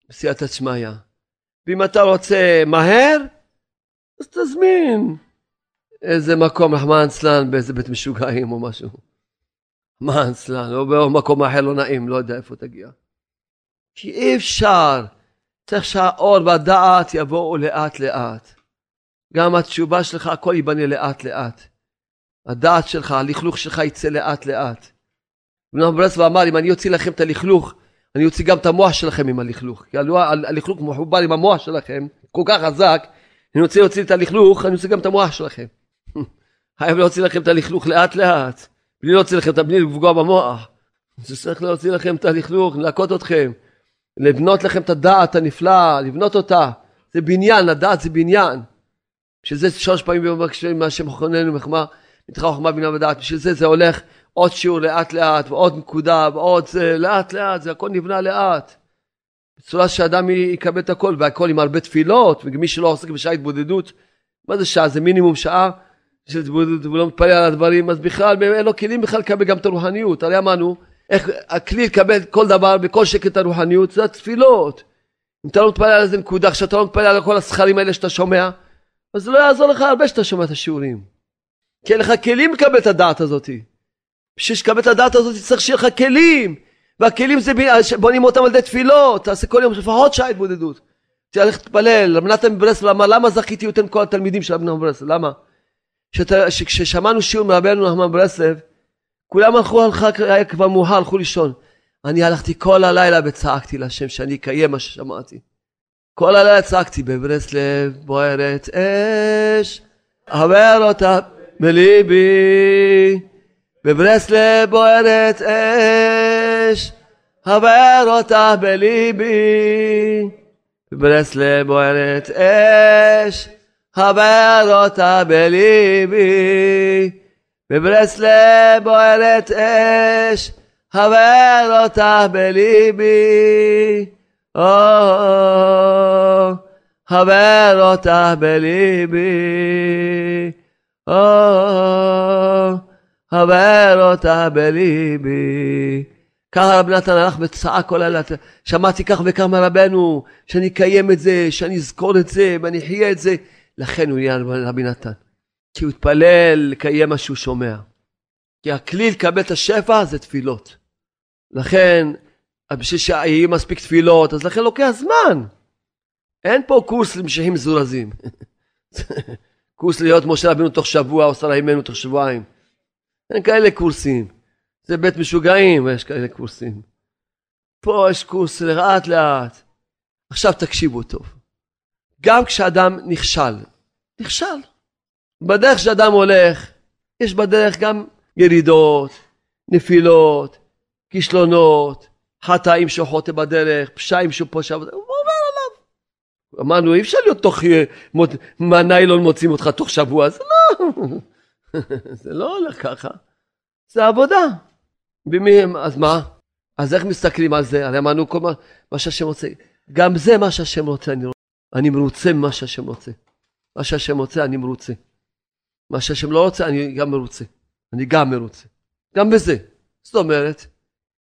בסייעתא שמיא. ואם אתה רוצה מהר, אז תזמין איזה מקום, רחמנא צלן, באיזה בית משוגעים או משהו. מה אצלה? לא במקום אחר לא נעים, לא יודע איפה תגיע. כי אי אפשר. צריך שהאור והדעת יבואו לאט לאט. גם התשובה שלך, הכל ייבנה לאט לאט. הדעת שלך, הלכלוך שלך יצא לאט לאט. ונועם ברסלב אמר, אם אני אוציא לכם את הלכלוך, אני אוציא גם את המוח שלכם עם הלכלוך. כי הלכלוך מחובר עם המוח שלכם, כל כך חזק, אני רוצה להוציא את הלכלוך, אני רוצה גם את המוח שלכם. חייב להוציא לכם את הלכלוך לאט לאט, בלי להוציא לכם את בלי לפגוע במוח. זה צריך להוציא לכם את הלכלוך, לנקות אתכם, לבנות לכם את הדעת הנפלאה, לבנות אותה. זה בניין, הדעת זה בניין. בשביל זה שלוש פעמים ביום מבקשים מהשם חכוננו מחמה, נתחה חוכמה בינה ודעת. בשביל זה זה הולך עוד שיעור לאט לאט, ועוד נקודה, ועוד זה, לאט לאט, זה הכל נבנה לאט. בצורה שאדם יקבל את הכל, והכל עם הרבה תפילות, ומי שלא עוסק בשעה התבודדות, מה זה שעה? זה מינימום שעה והוא לא מתפלל על הדברים, אז בכלל אין לו כלים בכלל לקבל גם את הרוחניות. הרי אמרנו, איך הכלי לקבל כל דבר, בכל שקט הרוחניות, זה התפילות. אם אתה לא מתפלל על איזה נקודה, כשאתה לא מתפלל על כל הסכרים האלה שאתה שומע, אז זה לא יעזור לך הרבה שאתה שומע את השיעורים. כי אין לך כלים לקבל את הדעת הזאת. בשביל לקבל את הדעת הזאת צריך שיהיה לך כלים. והכלים זה בונים אותם על ידי תפילות, תעשה כל יום לפחות שעה התבודדות. תלך להתפלל, נתן מברסלב אמר למה זכיתי יותר מכל התלמידים של נתן מברסלב, למה? כששמענו שיעור מרבנו נחמן ברסלב, כולם הלכו, היה כבר מאוחר, הלכו לישון. אני הלכתי כל הלילה וצעקתי להשם שאני אקיים מה ששמעתי. כל הלילה צעקתי בברסלב בוערת אש, עבר אותה בליבי, בברסלב בוערת אש, עבר אותה בליבי, בברסלב בוערת אש, עבר אותה בליבי, בברסלב בוערת אש, עבר אותה בליבי. חבר אותך בליבי, חבר אותך בליבי. ככה רב נתן הלך וצעק כל הלילה, שמעתי כך וכך מרבנו, שאני אקיים את זה, שאני אזכור את זה, ואני אחיה את זה. לכן הוא נהיה רבי נתן. כי הוא התפלל לקיים מה שהוא שומע. כי הכלי לקבל את השפע זה תפילות. לכן בשביל שיהיו מספיק תפילות, אז לכן לוקח זמן. אין פה קורס למשיחים מזורזים. קורס להיות משה רבינו תוך שבוע או שרה אימנו תוך שבועיים. אין כאלה קורסים. זה בית משוגעים, יש כאלה קורסים. פה יש קורס לאט לאט. עכשיו תקשיבו טוב. גם כשאדם נכשל, נכשל. בדרך שאדם הולך, יש בדרך גם ירידות, נפילות, כישלונות, חטאים שוחוטה בדרך, פשעים שהוא פושע, הוא עובר עליו. אמרנו, אי אפשר להיות תוך, אה, מהניילון מוצאים אותך תוך שבוע, זה לא, זה לא הולך ככה. זה עבודה. במי, אז מה? אז איך מסתכלים על זה? הרי אמרנו כל מה, מה שהשם רוצה. גם זה מה שהשם רוצה, אני, אני מרוצה ממה שהשם רוצה. מה שהשם רוצה, אני מרוצה. מה שהשם לא רוצה, אני גם מרוצה. אני גם מרוצה. גם בזה. זאת אומרת,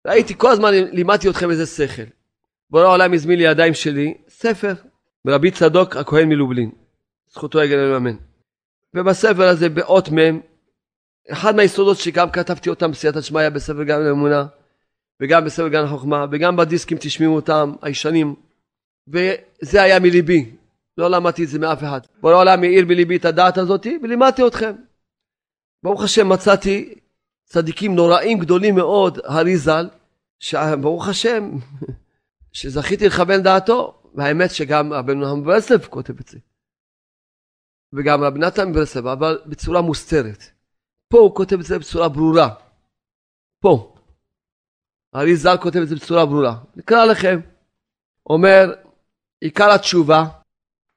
ראיתי, כל הזמן לימדתי אתכם איזה שכל. בורא העולם הזמין לידיים שלי ספר מרבי צדוק הכהן מלובלין. זכותו יגן אמן. ובספר הזה באות מ' אחד מהיסודות שגם כתבתי אותם בסייעתא שמיא בספר גן האמונה וגם בספר גן החוכמה וגם בדיסקים תשמעו אותם הישנים וזה היה מליבי לא למדתי את זה מאף אחד בורא העולם העיר בליבי את הדעת הזאתי ולימדתי אתכם ברוך השם מצאתי צדיקים נוראים גדולים מאוד, הארי ז"ל, שברוך השם, שזכיתי לכוון דעתו, והאמת שגם רבי נוחם ברסלב כותב את זה. וגם רבי נתן ברסלב, אבל בצורה מוסתרת. פה הוא כותב את זה בצורה ברורה. פה. הארי ז"ל כותב את זה בצורה ברורה. נקרא לכם. אומר, עיקר התשובה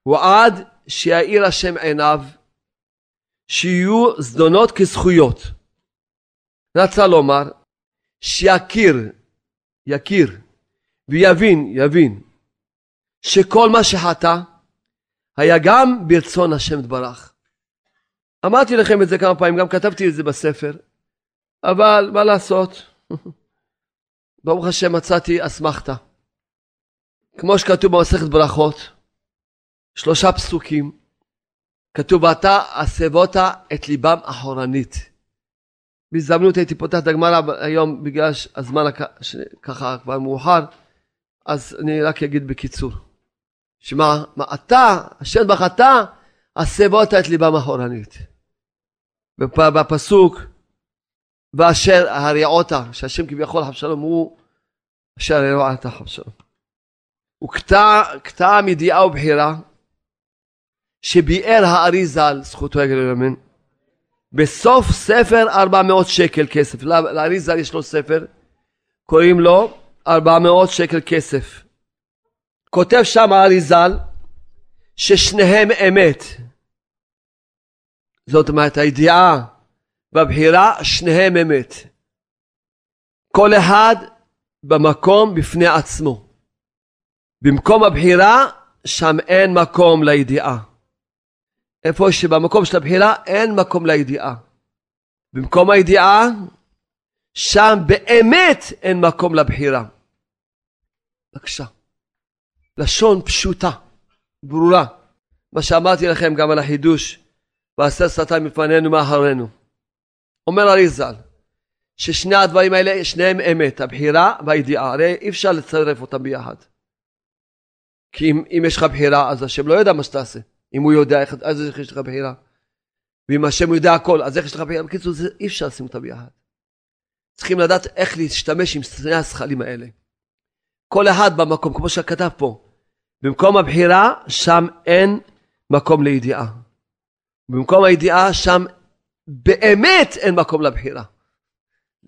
הוא עד שיאיר השם עיניו, שיהיו זדונות כזכויות. רצה לומר שיכיר, יכיר ויבין, יבין, שכל מה שחטא היה גם ברצון השם תברך. אמרתי לכם את זה כמה פעמים, גם כתבתי את זה בספר, אבל מה לעשות? ברוך השם מצאתי אסמכתה. כמו שכתוב במסכת ברכות, שלושה פסוקים, כתוב ואתה הסבות את ליבם אחורנית. בהזדמנות הייתי פותח את הגמרא היום בגלל הזמן ככה כבר מאוחר, אז אני רק אגיד בקיצור. שמע, מה אתה, השם בחטא, הסבות את ליבם אחורנית. בפסוק, ואשר הריעותה, שהשם כביכול אבשלום הוא אשר הריעותה אבשלום. הוא קטע מידיעה ובחירה שביאר הארי ז"ל, זכותו יגל ולאמן, בסוף ספר 400 שקל כסף. לארי ז"ל יש לו ספר, קוראים לו 400 שקל כסף. כותב שם הארי ז"ל ששניהם אמת. זאת אומרת, הידיעה והבחירה, שניהם אמת. כל אחד במקום בפני עצמו. במקום הבחירה, שם אין מקום לידיעה. איפה שבמקום של הבחירה אין מקום לידיעה. במקום הידיעה, שם באמת אין מקום לבחירה. בבקשה. לשון פשוטה, ברורה. מה שאמרתי לכם גם על החידוש, ועשה שטן מפנינו מאחרינו. אומר אריזל, ששני הדברים האלה, שניהם אמת, הבחירה והידיעה. הרי אי אפשר לצרף אותם ביחד. כי אם, אם יש לך בחירה, אז השם לא יודע מה שתעשה. אם הוא יודע אז איך יש לך בחירה. ואם השם יודע הכל, אז איך יש לך בחירה? בקיצור, זה, אי אפשר לשים אותם ביחד. צריכים לדעת איך להשתמש עם שני השכלים האלה. כל אחד במקום, כמו שכתב פה. במקום הבחירה, שם אין מקום לידיעה. במקום הידיעה, שם באמת אין מקום לבחירה.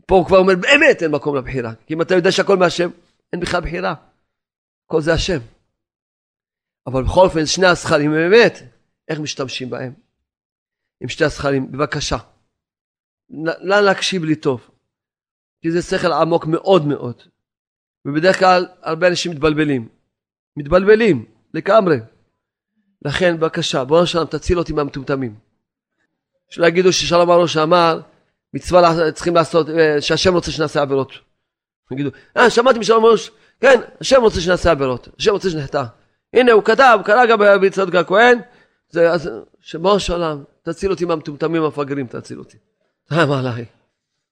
פה הוא כבר אומר, באמת אין מקום לבחירה. כי אם אתה יודע שהכל מהשם, אין בכלל בחירה. כל זה השם. אבל בכל אופן, שני הזכרים באמת, איך משתמשים בהם? עם שתי הזכרים, בבקשה. נא להקשיב לי טוב. כי זה שכל עמוק מאוד מאוד. ובדרך כלל הרבה אנשים מתבלבלים. מתבלבלים, לגמרי. לכן, בבקשה, בוא נשלם, תציל אותי מהמטומטמים. שלא יגידו ששלום ארוש אמר, מצווה צריכים לעשות, אה, שהשם רוצה שנעשה עבירות. יגידו, אה, שמעתי משלום ארוש, כן, השם רוצה שנעשה עבירות, השם רוצה שנחטא. הנה, הוא כתב, קרא גם ביצחק הכהן, זה, אז, שבו שלום, תציל אותי מהמטומטמים המפגרים, תציל אותי. מה עליי.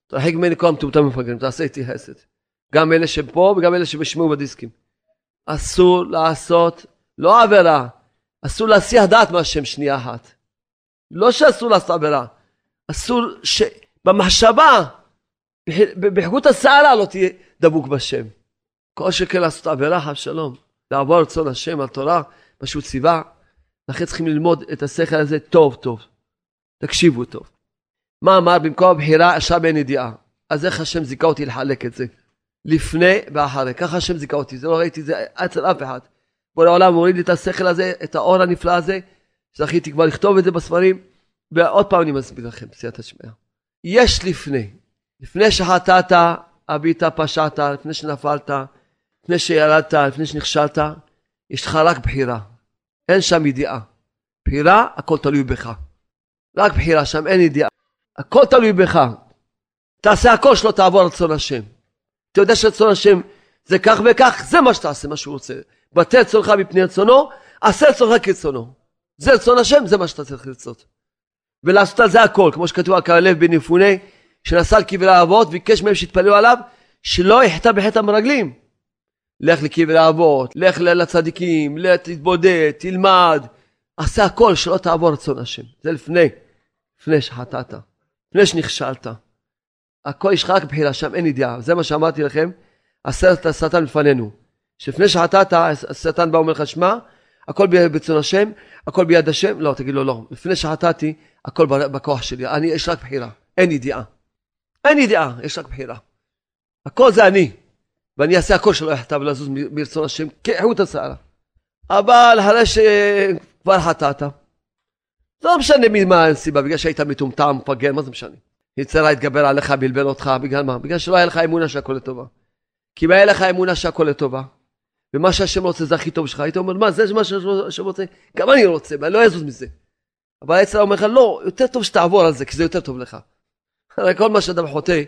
תרחיק ממני כל המטומטמים המפגרים, תעשה איתי חסד. גם אלה שפה וגם אלה שבשמעו בדיסקים. אסור לעשות, לא עבירה, אסור להסיח דעת מהשם שנייה אחת. לא שאסור לעשות עבירה, אסור שבמחשבה, בחוט השערה לא תהיה דבוק בשם. כל שכן לעשות עבירה, חב שלום, לעבור רצון השם, התורה, מה שהוא ציווה. לכן צריכים ללמוד את השכל הזה טוב טוב. תקשיבו טוב. מה אמר במקום הבחירה, עכשיו אין ידיעה. אז איך השם זיכה אותי לחלק את זה? לפני ואחרי. ככה השם זיכה אותי, זה לא ראיתי זה אצל אף אחד. בורא העולם מוריד לי את השכל הזה, את האור הנפלא הזה, זכיתי כבר לכתוב את זה בספרים, ועוד פעם אני מסביר לכם, בסייעתא שמיא. יש לפני, לפני שחטאת, אבית, פשעת, לפני שנפלת, לפני שירדת, לפני שנכשלת, יש לך רק בחירה. אין שם ידיעה. בחירה, הכל תלוי בך. רק בחירה, שם אין ידיעה. הכל תלוי בך. תעשה הכל שלא תעבור רצון השם. אתה יודע שרצון השם זה כך וכך, זה מה שתעשה, מה שהוא רוצה. בטל רצונך מפני רצונו, עשה רצונך כרצונו. זה רצון השם, זה מה שאתה צריך לרצות. ולעשות על זה הכל, כמו שכתוב על כלב בן יפוני, שנסע לקברי האבות, ביקש מהם שיתפללו עליו, שלא יחטא בחטא המרגלים. לך לקברי האבות, לך לצדיקים, תתבודד, תלמד, עשה הכל שלא תעבור רצון השם. זה לפני, לפני שחטאת, לפני שנכשלת. הכל יש לך רק בחירה, שם אין ידיעה. זה מה שאמרתי לכם, עשרת השטן לפנינו. שלפני שחטאת, השטן בא ואומר לך, שמע, הכל ברצון השם, הכל ביד השם, לא, תגיד לו לא. לפני שחטאתי, הכל בכוח שלי, אני, יש רק בחירה, אין ידיעה. אין ידיעה, יש רק בחירה. הכל זה אני, ואני אעשה הכל שלא יחטא ולזוז ברצון השם כחוט השערה. אבל אחרי שכבר חטאת, לא משנה מה הסיבה, בגלל שהיית מטומטם, מפגר, מה זה משנה? יצרה התגבר עליך, בלבל אותך, בגלל מה? בגלל שלא היה לך אמונה שהכל לטובה. כי אם היה לך אמונה שהכל לטובה, ומה שהשם רוצה זה הכי טוב שלך, היית אומר, מה, זה מה שהשם רוצה? גם אני רוצה, ואני לא אזוז מזה. אבל העצר אומר לך, לא, יותר טוב שתעבור על זה, כי זה יותר טוב לך. הרי כל מה שאדם חוטא,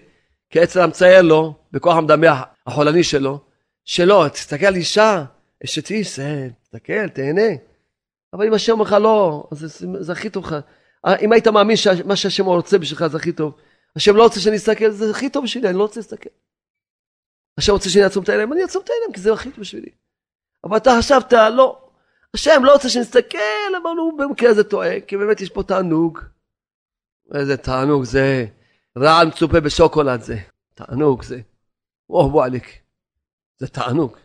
כי העצר מצייר לו, בכוח המדמה החולני שלו, שלא, תסתכל על אישה, אשת איש, תסתכל, תהנה. אבל אם השם אומר לך לא, אז זה, זה הכי טוב לך. אם היית מאמין שמה שהשם רוצה בשבילך זה הכי טוב, השם לא רוצה שאני אסתכל, זה הכי טוב בשבילי, אני לא רוצה להסתכל. השם רוצה שאני אעצום את העיניים, אני אעצום את העיניים, כי זה הכי טוב בשבילי. אבל אתה חשבת, לא, השם לא רוצה שנסתכל, אמרנו, במקרה הזה טועה, כי באמת יש פה תענוג. איזה תענוג זה, רעל מצופה בשוקולד זה, תענוג זה. וואו וואליק, זה תענוג.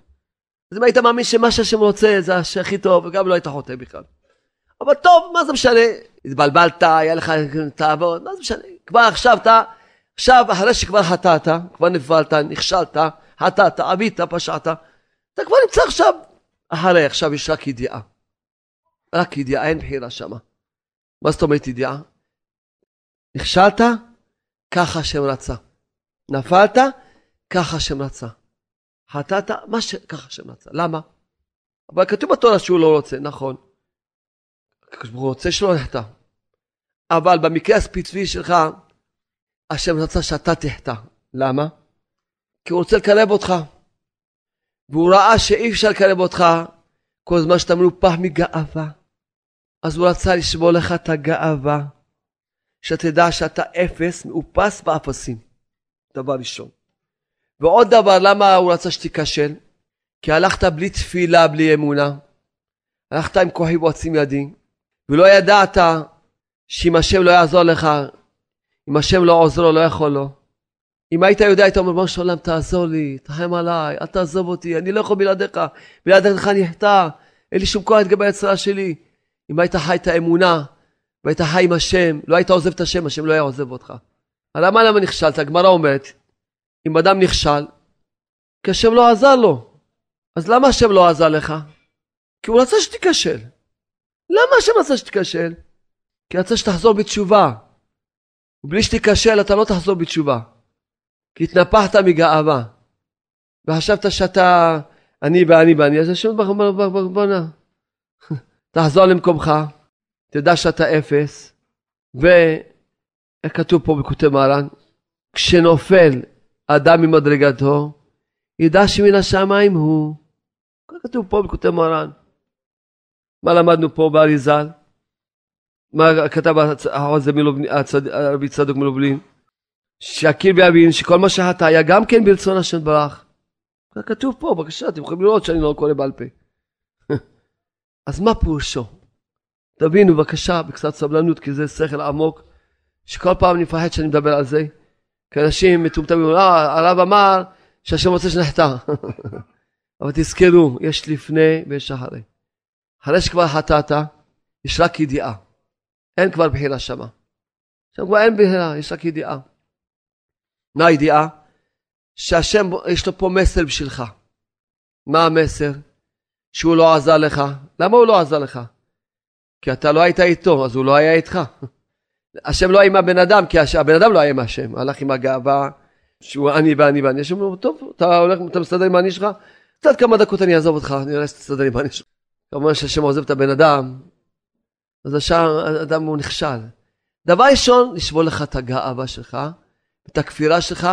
אז אם היית מאמין שמה שהשם רוצה זה הכי טוב, וגם לא היית חוטא בכלל. אבל טוב, מה זה משנה? התבלבלת, היה לך תעבוד, מה זה משנה? כבר עכשיו אתה, עכשיו אחרי שכבר חטאת, כבר נפלת, נכשלת, חטאת, עבית, פשעת, אתה כבר נמצא עכשיו אחרי, עכשיו יש רק ידיעה. רק ידיעה, אין בחירה שמה. מה זאת אומרת ידיעה? נכשלת, ככה השם רצה. נפלת, ככה השם רצה. חטאת, מה ש... ככה השם רצה. למה? אבל כתוב בתורה שהוא לא רוצה, נכון. הוא רוצה שלא נחטא. אבל במקרה הספציפי שלך, השם רצה שאתה תחטא. למה? כי הוא רוצה לקרב אותך. והוא ראה שאי אפשר לקרב אותך כל זמן שאתה מנופח מגאווה. אז הוא רצה לשמור לך את הגאווה, שתדע שאתה אפס, מאופס באפסים. דבר ראשון. ועוד דבר, למה הוא רצה שתיכשל? כי הלכת בלי תפילה, בלי אמונה. הלכת עם כוחי ועוצים ידי, ולא ידעת שאם השם לא יעזור לך, אם השם לא עוזר לו, לא יכול לו. אם היית יודע, היית אומר, בוא של תעזור לי, תחם עליי, אל תעזוב אותי, אני לא יכול בלעדיך, בלעדיך אני אחטא, אין לי שום כוח להתגבר היצרה שלי. אם היית חי את האמונה, והיית חי עם השם, לא היית עוזב את השם, השם לא היה עוזב אותך. למה למה נכשלת? הגמרא אומרת, אם אדם נכשל, כי השם לא עזר לו. אז למה השם לא עזר לך? כי הוא רצה שתיכשל. למה השם רצה שתיכשל? כי רצה שתחזור בתשובה. ובלי שתיכשל אתה לא תחזור בתשובה. כי התנפחת מגאווה. וחשבת שאתה אני ואני ואני, אז השם בואנה. תחזור למקומך, תדע שאתה אפס, ואיך כתוב פה בכותב מרן? כשנופל אדם ממדרגתו, ידע שמן השמיים הוא. כך כתוב פה בכותב מרן. מה למדנו פה באריזל? מה כתב רבי צדוק מלובלין? שיכיר ויבין שכל מה שחטא היה גם כן ברצון השם ברח. כתוב פה, בבקשה, אתם יכולים לראות שאני לא קורא בעל פה. אז מה פירושו? תבינו בבקשה בקצת סבלנות כי זה שכל עמוק שכל פעם אני מפחד שאני מדבר על זה כי אנשים מטומטמים, אה הרב אמר שהשם רוצה שנחטא אבל תזכרו יש לפני ויש אחרי אחרי שכבר חטאת יש רק ידיעה אין כבר בחירה שמה שם כבר אין בחירה יש רק ידיעה מה הידיעה? שהשם יש לו פה מסר בשבילך מה המסר? שהוא לא עזר לך. למה הוא לא עזר לך? כי אתה לא היית איתו, אז הוא לא היה איתך. השם לא היה עם הבן אדם, כי הבן אדם לא היה עם השם, הלך עם הגאווה, שהוא אני ואני ואני. השם אומר, טוב, אתה הולך, אתה מסתדר עם האני שלך? קצת כמה דקות אני אעזוב אותך, אני אראה שתסתדר עם האני שלך. כמובן שהשם עוזב את הבן אדם, אז השאר, האדם הוא נכשל. דבר ראשון, לשבור לך את הגאווה שלך, את הכפירה שלך,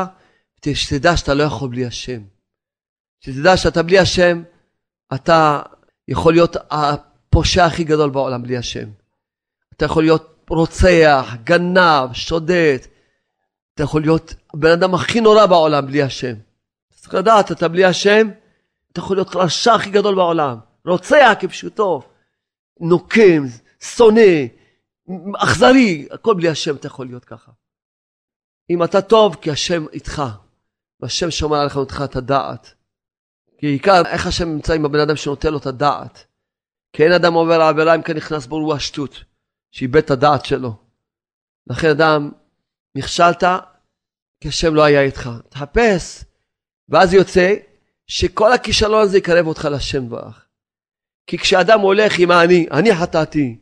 שתדע שאתה לא יכול בלי השם. שתדע שאתה בלי השם, אתה יכול להיות הפושע הכי גדול בעולם בלי השם. אתה יכול להיות רוצח, גנב, שודד. אתה יכול להיות הבן אדם הכי נורא בעולם בלי השם. צריך לדעת, אתה בלי השם, אתה יכול להיות רשע הכי גדול בעולם. רוצח כפשוטו. נוקם, שונא, אכזרי, הכל בלי השם אתה יכול להיות ככה. אם אתה טוב, כי השם איתך, והשם שומר עליך ונותן את הדעת. כי עיקר איך השם נמצא עם הבן אדם שנותן לו את הדעת. כי אין אדם עובר העבירה אם כן נכנס בו הוא השטות, שאיבד את הדעת שלו. לכן אדם, נכשלת כי השם לא היה איתך. תחפש, ואז יוצא שכל הכישלון הזה יקרב אותך לשם ברך. כי כשאדם הולך עם האני, אני חטאתי,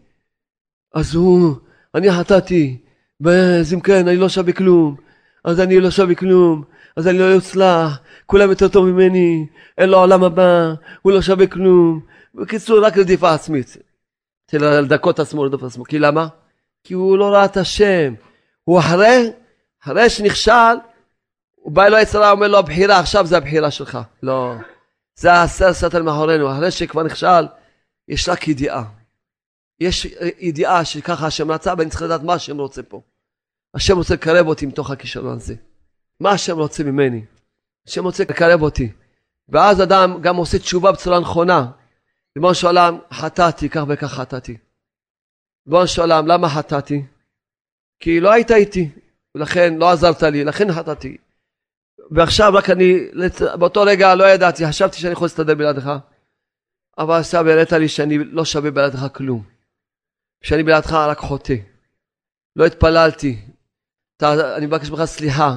אז הוא, אני חטאתי, ואז אם כן, אני לא שווה כלום, אז אני לא שווה כלום, אז אני לא אצלח, כולם יותר טוב ממני, אין לו עולם הבא, הוא לא שווה כלום. בקיצור, רק רדיפה עצמית. לדקות עצמו, לרדוף עצמו. כי למה? כי הוא לא ראה את השם. הוא אחרי, אחרי שנכשל, הוא בא אלוהי צרה, אומר לו, הבחירה עכשיו זה הבחירה שלך. לא. זה הסר סתר מאחורינו. אחרי שכבר נכשל, יש רק ידיעה. יש ידיעה שככה השם רצה, ואני צריך לדעת מה השם רוצה פה. השם רוצה לקרב אותי מתוך הכישלון הזה. מה השם רוצה ממני? השם רוצה לקרב אותי. ואז אדם גם עושה תשובה בצורה נכונה. ריבונו של עולם, חטאתי, כך וכך חטאתי. ריבונו של עולם, למה חטאתי? כי לא היית איתי, ולכן לא עזרת לי, לכן חטאתי. ועכשיו רק אני, באותו רגע לא ידעתי, חשבתי שאני יכול להסתדר בלעדיך, אבל עכשיו הראית לי שאני לא שווה בלעדיך כלום. שאני בלעדיך רק חוטא. לא התפללתי. אתה, אני מבקש ממך סליחה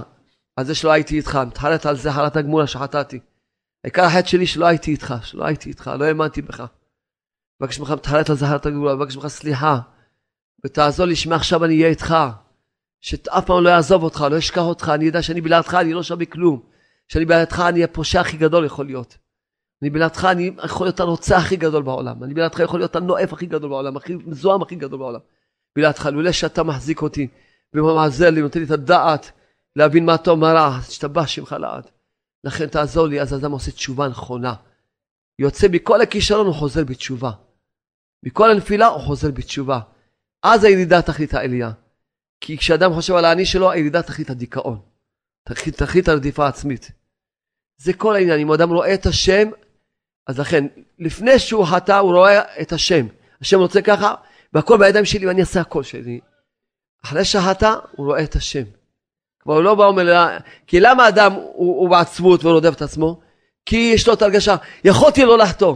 על זה שלא הייתי איתך, מתחרט על זה חרט הגמולה שחטאתי. העיקר החטא שלי שלא הייתי איתך, שלא הייתי איתך, לא האמנתי בך. מבקש ממך מתחרט על זה חרט הגמולה, מבקש ממך סליחה. ותעזור לי שמעכשיו אני אהיה איתך. שאף פעם לא יעזוב אותך, לא אשכח אותך, אני יודע שאני בלעדך, אני לא שווה כלום. שאני בלעדך, אני הפושע הכי גדול יכול להיות. אני בלעדך, אני יכול להיות הרוצח הכי גדול בעולם. אני בלעדך יכול להיות הנואף הכי גדול בעולם, הכי מזוהם הכי גדול בעולם. בלעדך, לולא שאתה מחזיק אותי ומעזר לי, נותן לי את הדעת להבין מה טוב, מה רע, תשתבח שמך לעד. לכן תעזור לי, אז אדם עושה תשובה נכונה. יוצא מכל הכישלון, הוא חוזר בתשובה. מכל הנפילה, הוא חוזר בתשובה. אז הירידה תכלית העלייה. כי כשאדם חושב על האני שלו, הירידה תכלית הדיכאון. תכלית, תכלית הרדיפה העצמית. זה כל העניין. אם אדם רואה את השם, אז לכן, לפני שהוא חטא, הוא רואה את השם. השם רוצה ככה, והכל בידיים שלי ואני אעשה הכל שלי. אחרי שחטא, הוא רואה את השם. כבר לא בא ואומר, כי למה אדם הוא, הוא בעצמות ורודף את עצמו? כי יש לו את הרגשה, יכולתי לא לחטוא.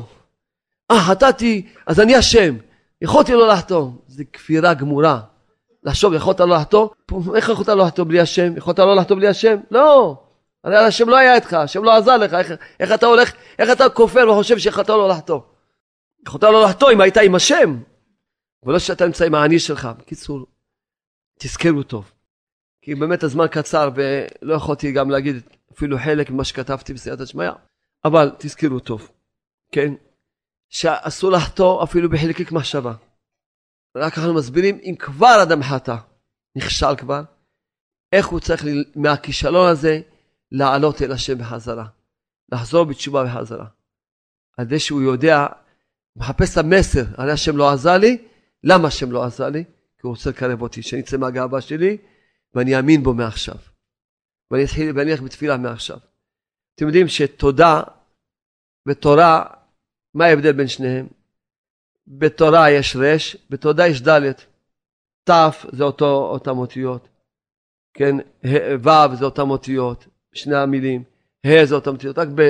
אה, חטאתי, אז אני אשם. יכולתי לא לחטוא. זה כפירה גמורה. לחשוב, יכולת לא לחטוא? איך יכולת לא לחטוא בלי השם? יכולת לא לחטוא בלי השם? לא. הרי השם לא היה איתך, השם לא עזר לך, איך, איך אתה הולך, איך אתה כופר וחושב שיכולת לא לחטוא? יכולת לא לחטוא אם היית עם השם, ולא שאתה נמצא עם האני שלך. בקיצור, תזכרו טוב. כי באמת הזמן קצר ולא יכולתי גם להגיד אפילו חלק ממה שכתבתי בסייעתא שמיא, אבל תזכרו טוב, כן? שאסור לחטוא אפילו בחלקיק מחשבה. רק אנחנו מסבירים אם כבר אדם חטא, נכשל כבר, איך הוא צריך מהכישלון הזה לעלות אל השם בחזרה, לחזור בתשובה בחזרה. על זה שהוא יודע, מחפש את המסר, הרי השם לא עזר לי, למה השם לא עזר לי? כי הוא רוצה לקרב אותי, שאני אצא מהגאווה שלי ואני אאמין בו מעכשיו. ואני אתחיל, אלך בתפילה מעכשיו. אתם יודעים שתודה ותורה, מה ההבדל בין שניהם? בתורה יש רש, בתודה יש ד', ת' זה אותו, אותם אותיות, כן, ו' זה אותם אותיות, שני המילים, ה' זה אותם אותיות, רק ב...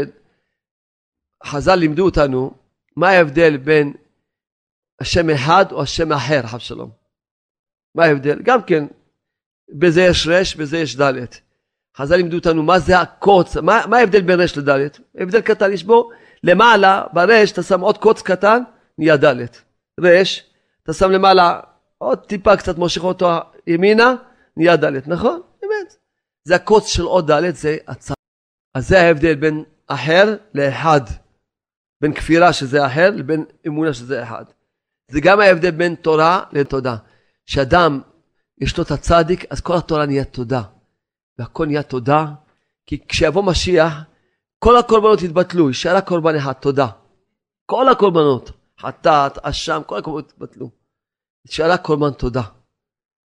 חז"ל לימדו אותנו מה ההבדל בין השם אחד או השם אחר, חב שלום. מה ההבדל? גם כן, בזה יש רש, בזה יש ד'. חז"ל לימדו אותנו מה זה הקוץ, מה, מה ההבדל בין רש לד'? הבדל קטן, יש בו למעלה, ברש אתה שם עוד קוץ קטן, נהיה ד'. רש, אתה שם למעלה עוד טיפה קצת מושך אותו ימינה, נהיה ד', נכון? באמת. זה הקוץ של עוד ד', זה הצד. אז זה ההבדל בין אחר לאחד. בין כפירה שזה אחר לבין אמונה שזה אחד. זה גם ההבדל בין תורה לתודה. שאדם יש לו את הצדיק, אז כל התורה נהיה תודה. והכל נהיה תודה, כי כשיבוא משיח, כל הקורבנות יתבטלו, יישאר הקורבן אחד, תודה. כל הקורבנות. חטאת, אשם, כל הקורבנות התבטלו. שאלה קורבן תודה.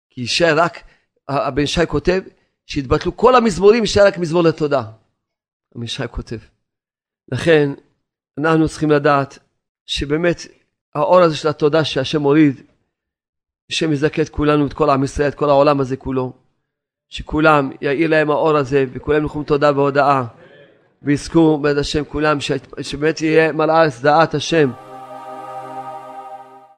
כי יישאר רק, הבן שי כותב, שהתבטלו כל המזמורים, יישאר רק מזמור לתודה. הבן שי כותב. לכן, אנחנו צריכים לדעת שבאמת האור הזה של התודה שהשם מוריד, השם יזכה את כולנו, את כל עם ישראל, את כל העולם הזה כולו. שכולם, יאיר להם האור הזה, וכולם ילכו תודה והודאה. ויזכו בעד השם כולם, שבאמת יהיה מלאה דעת השם.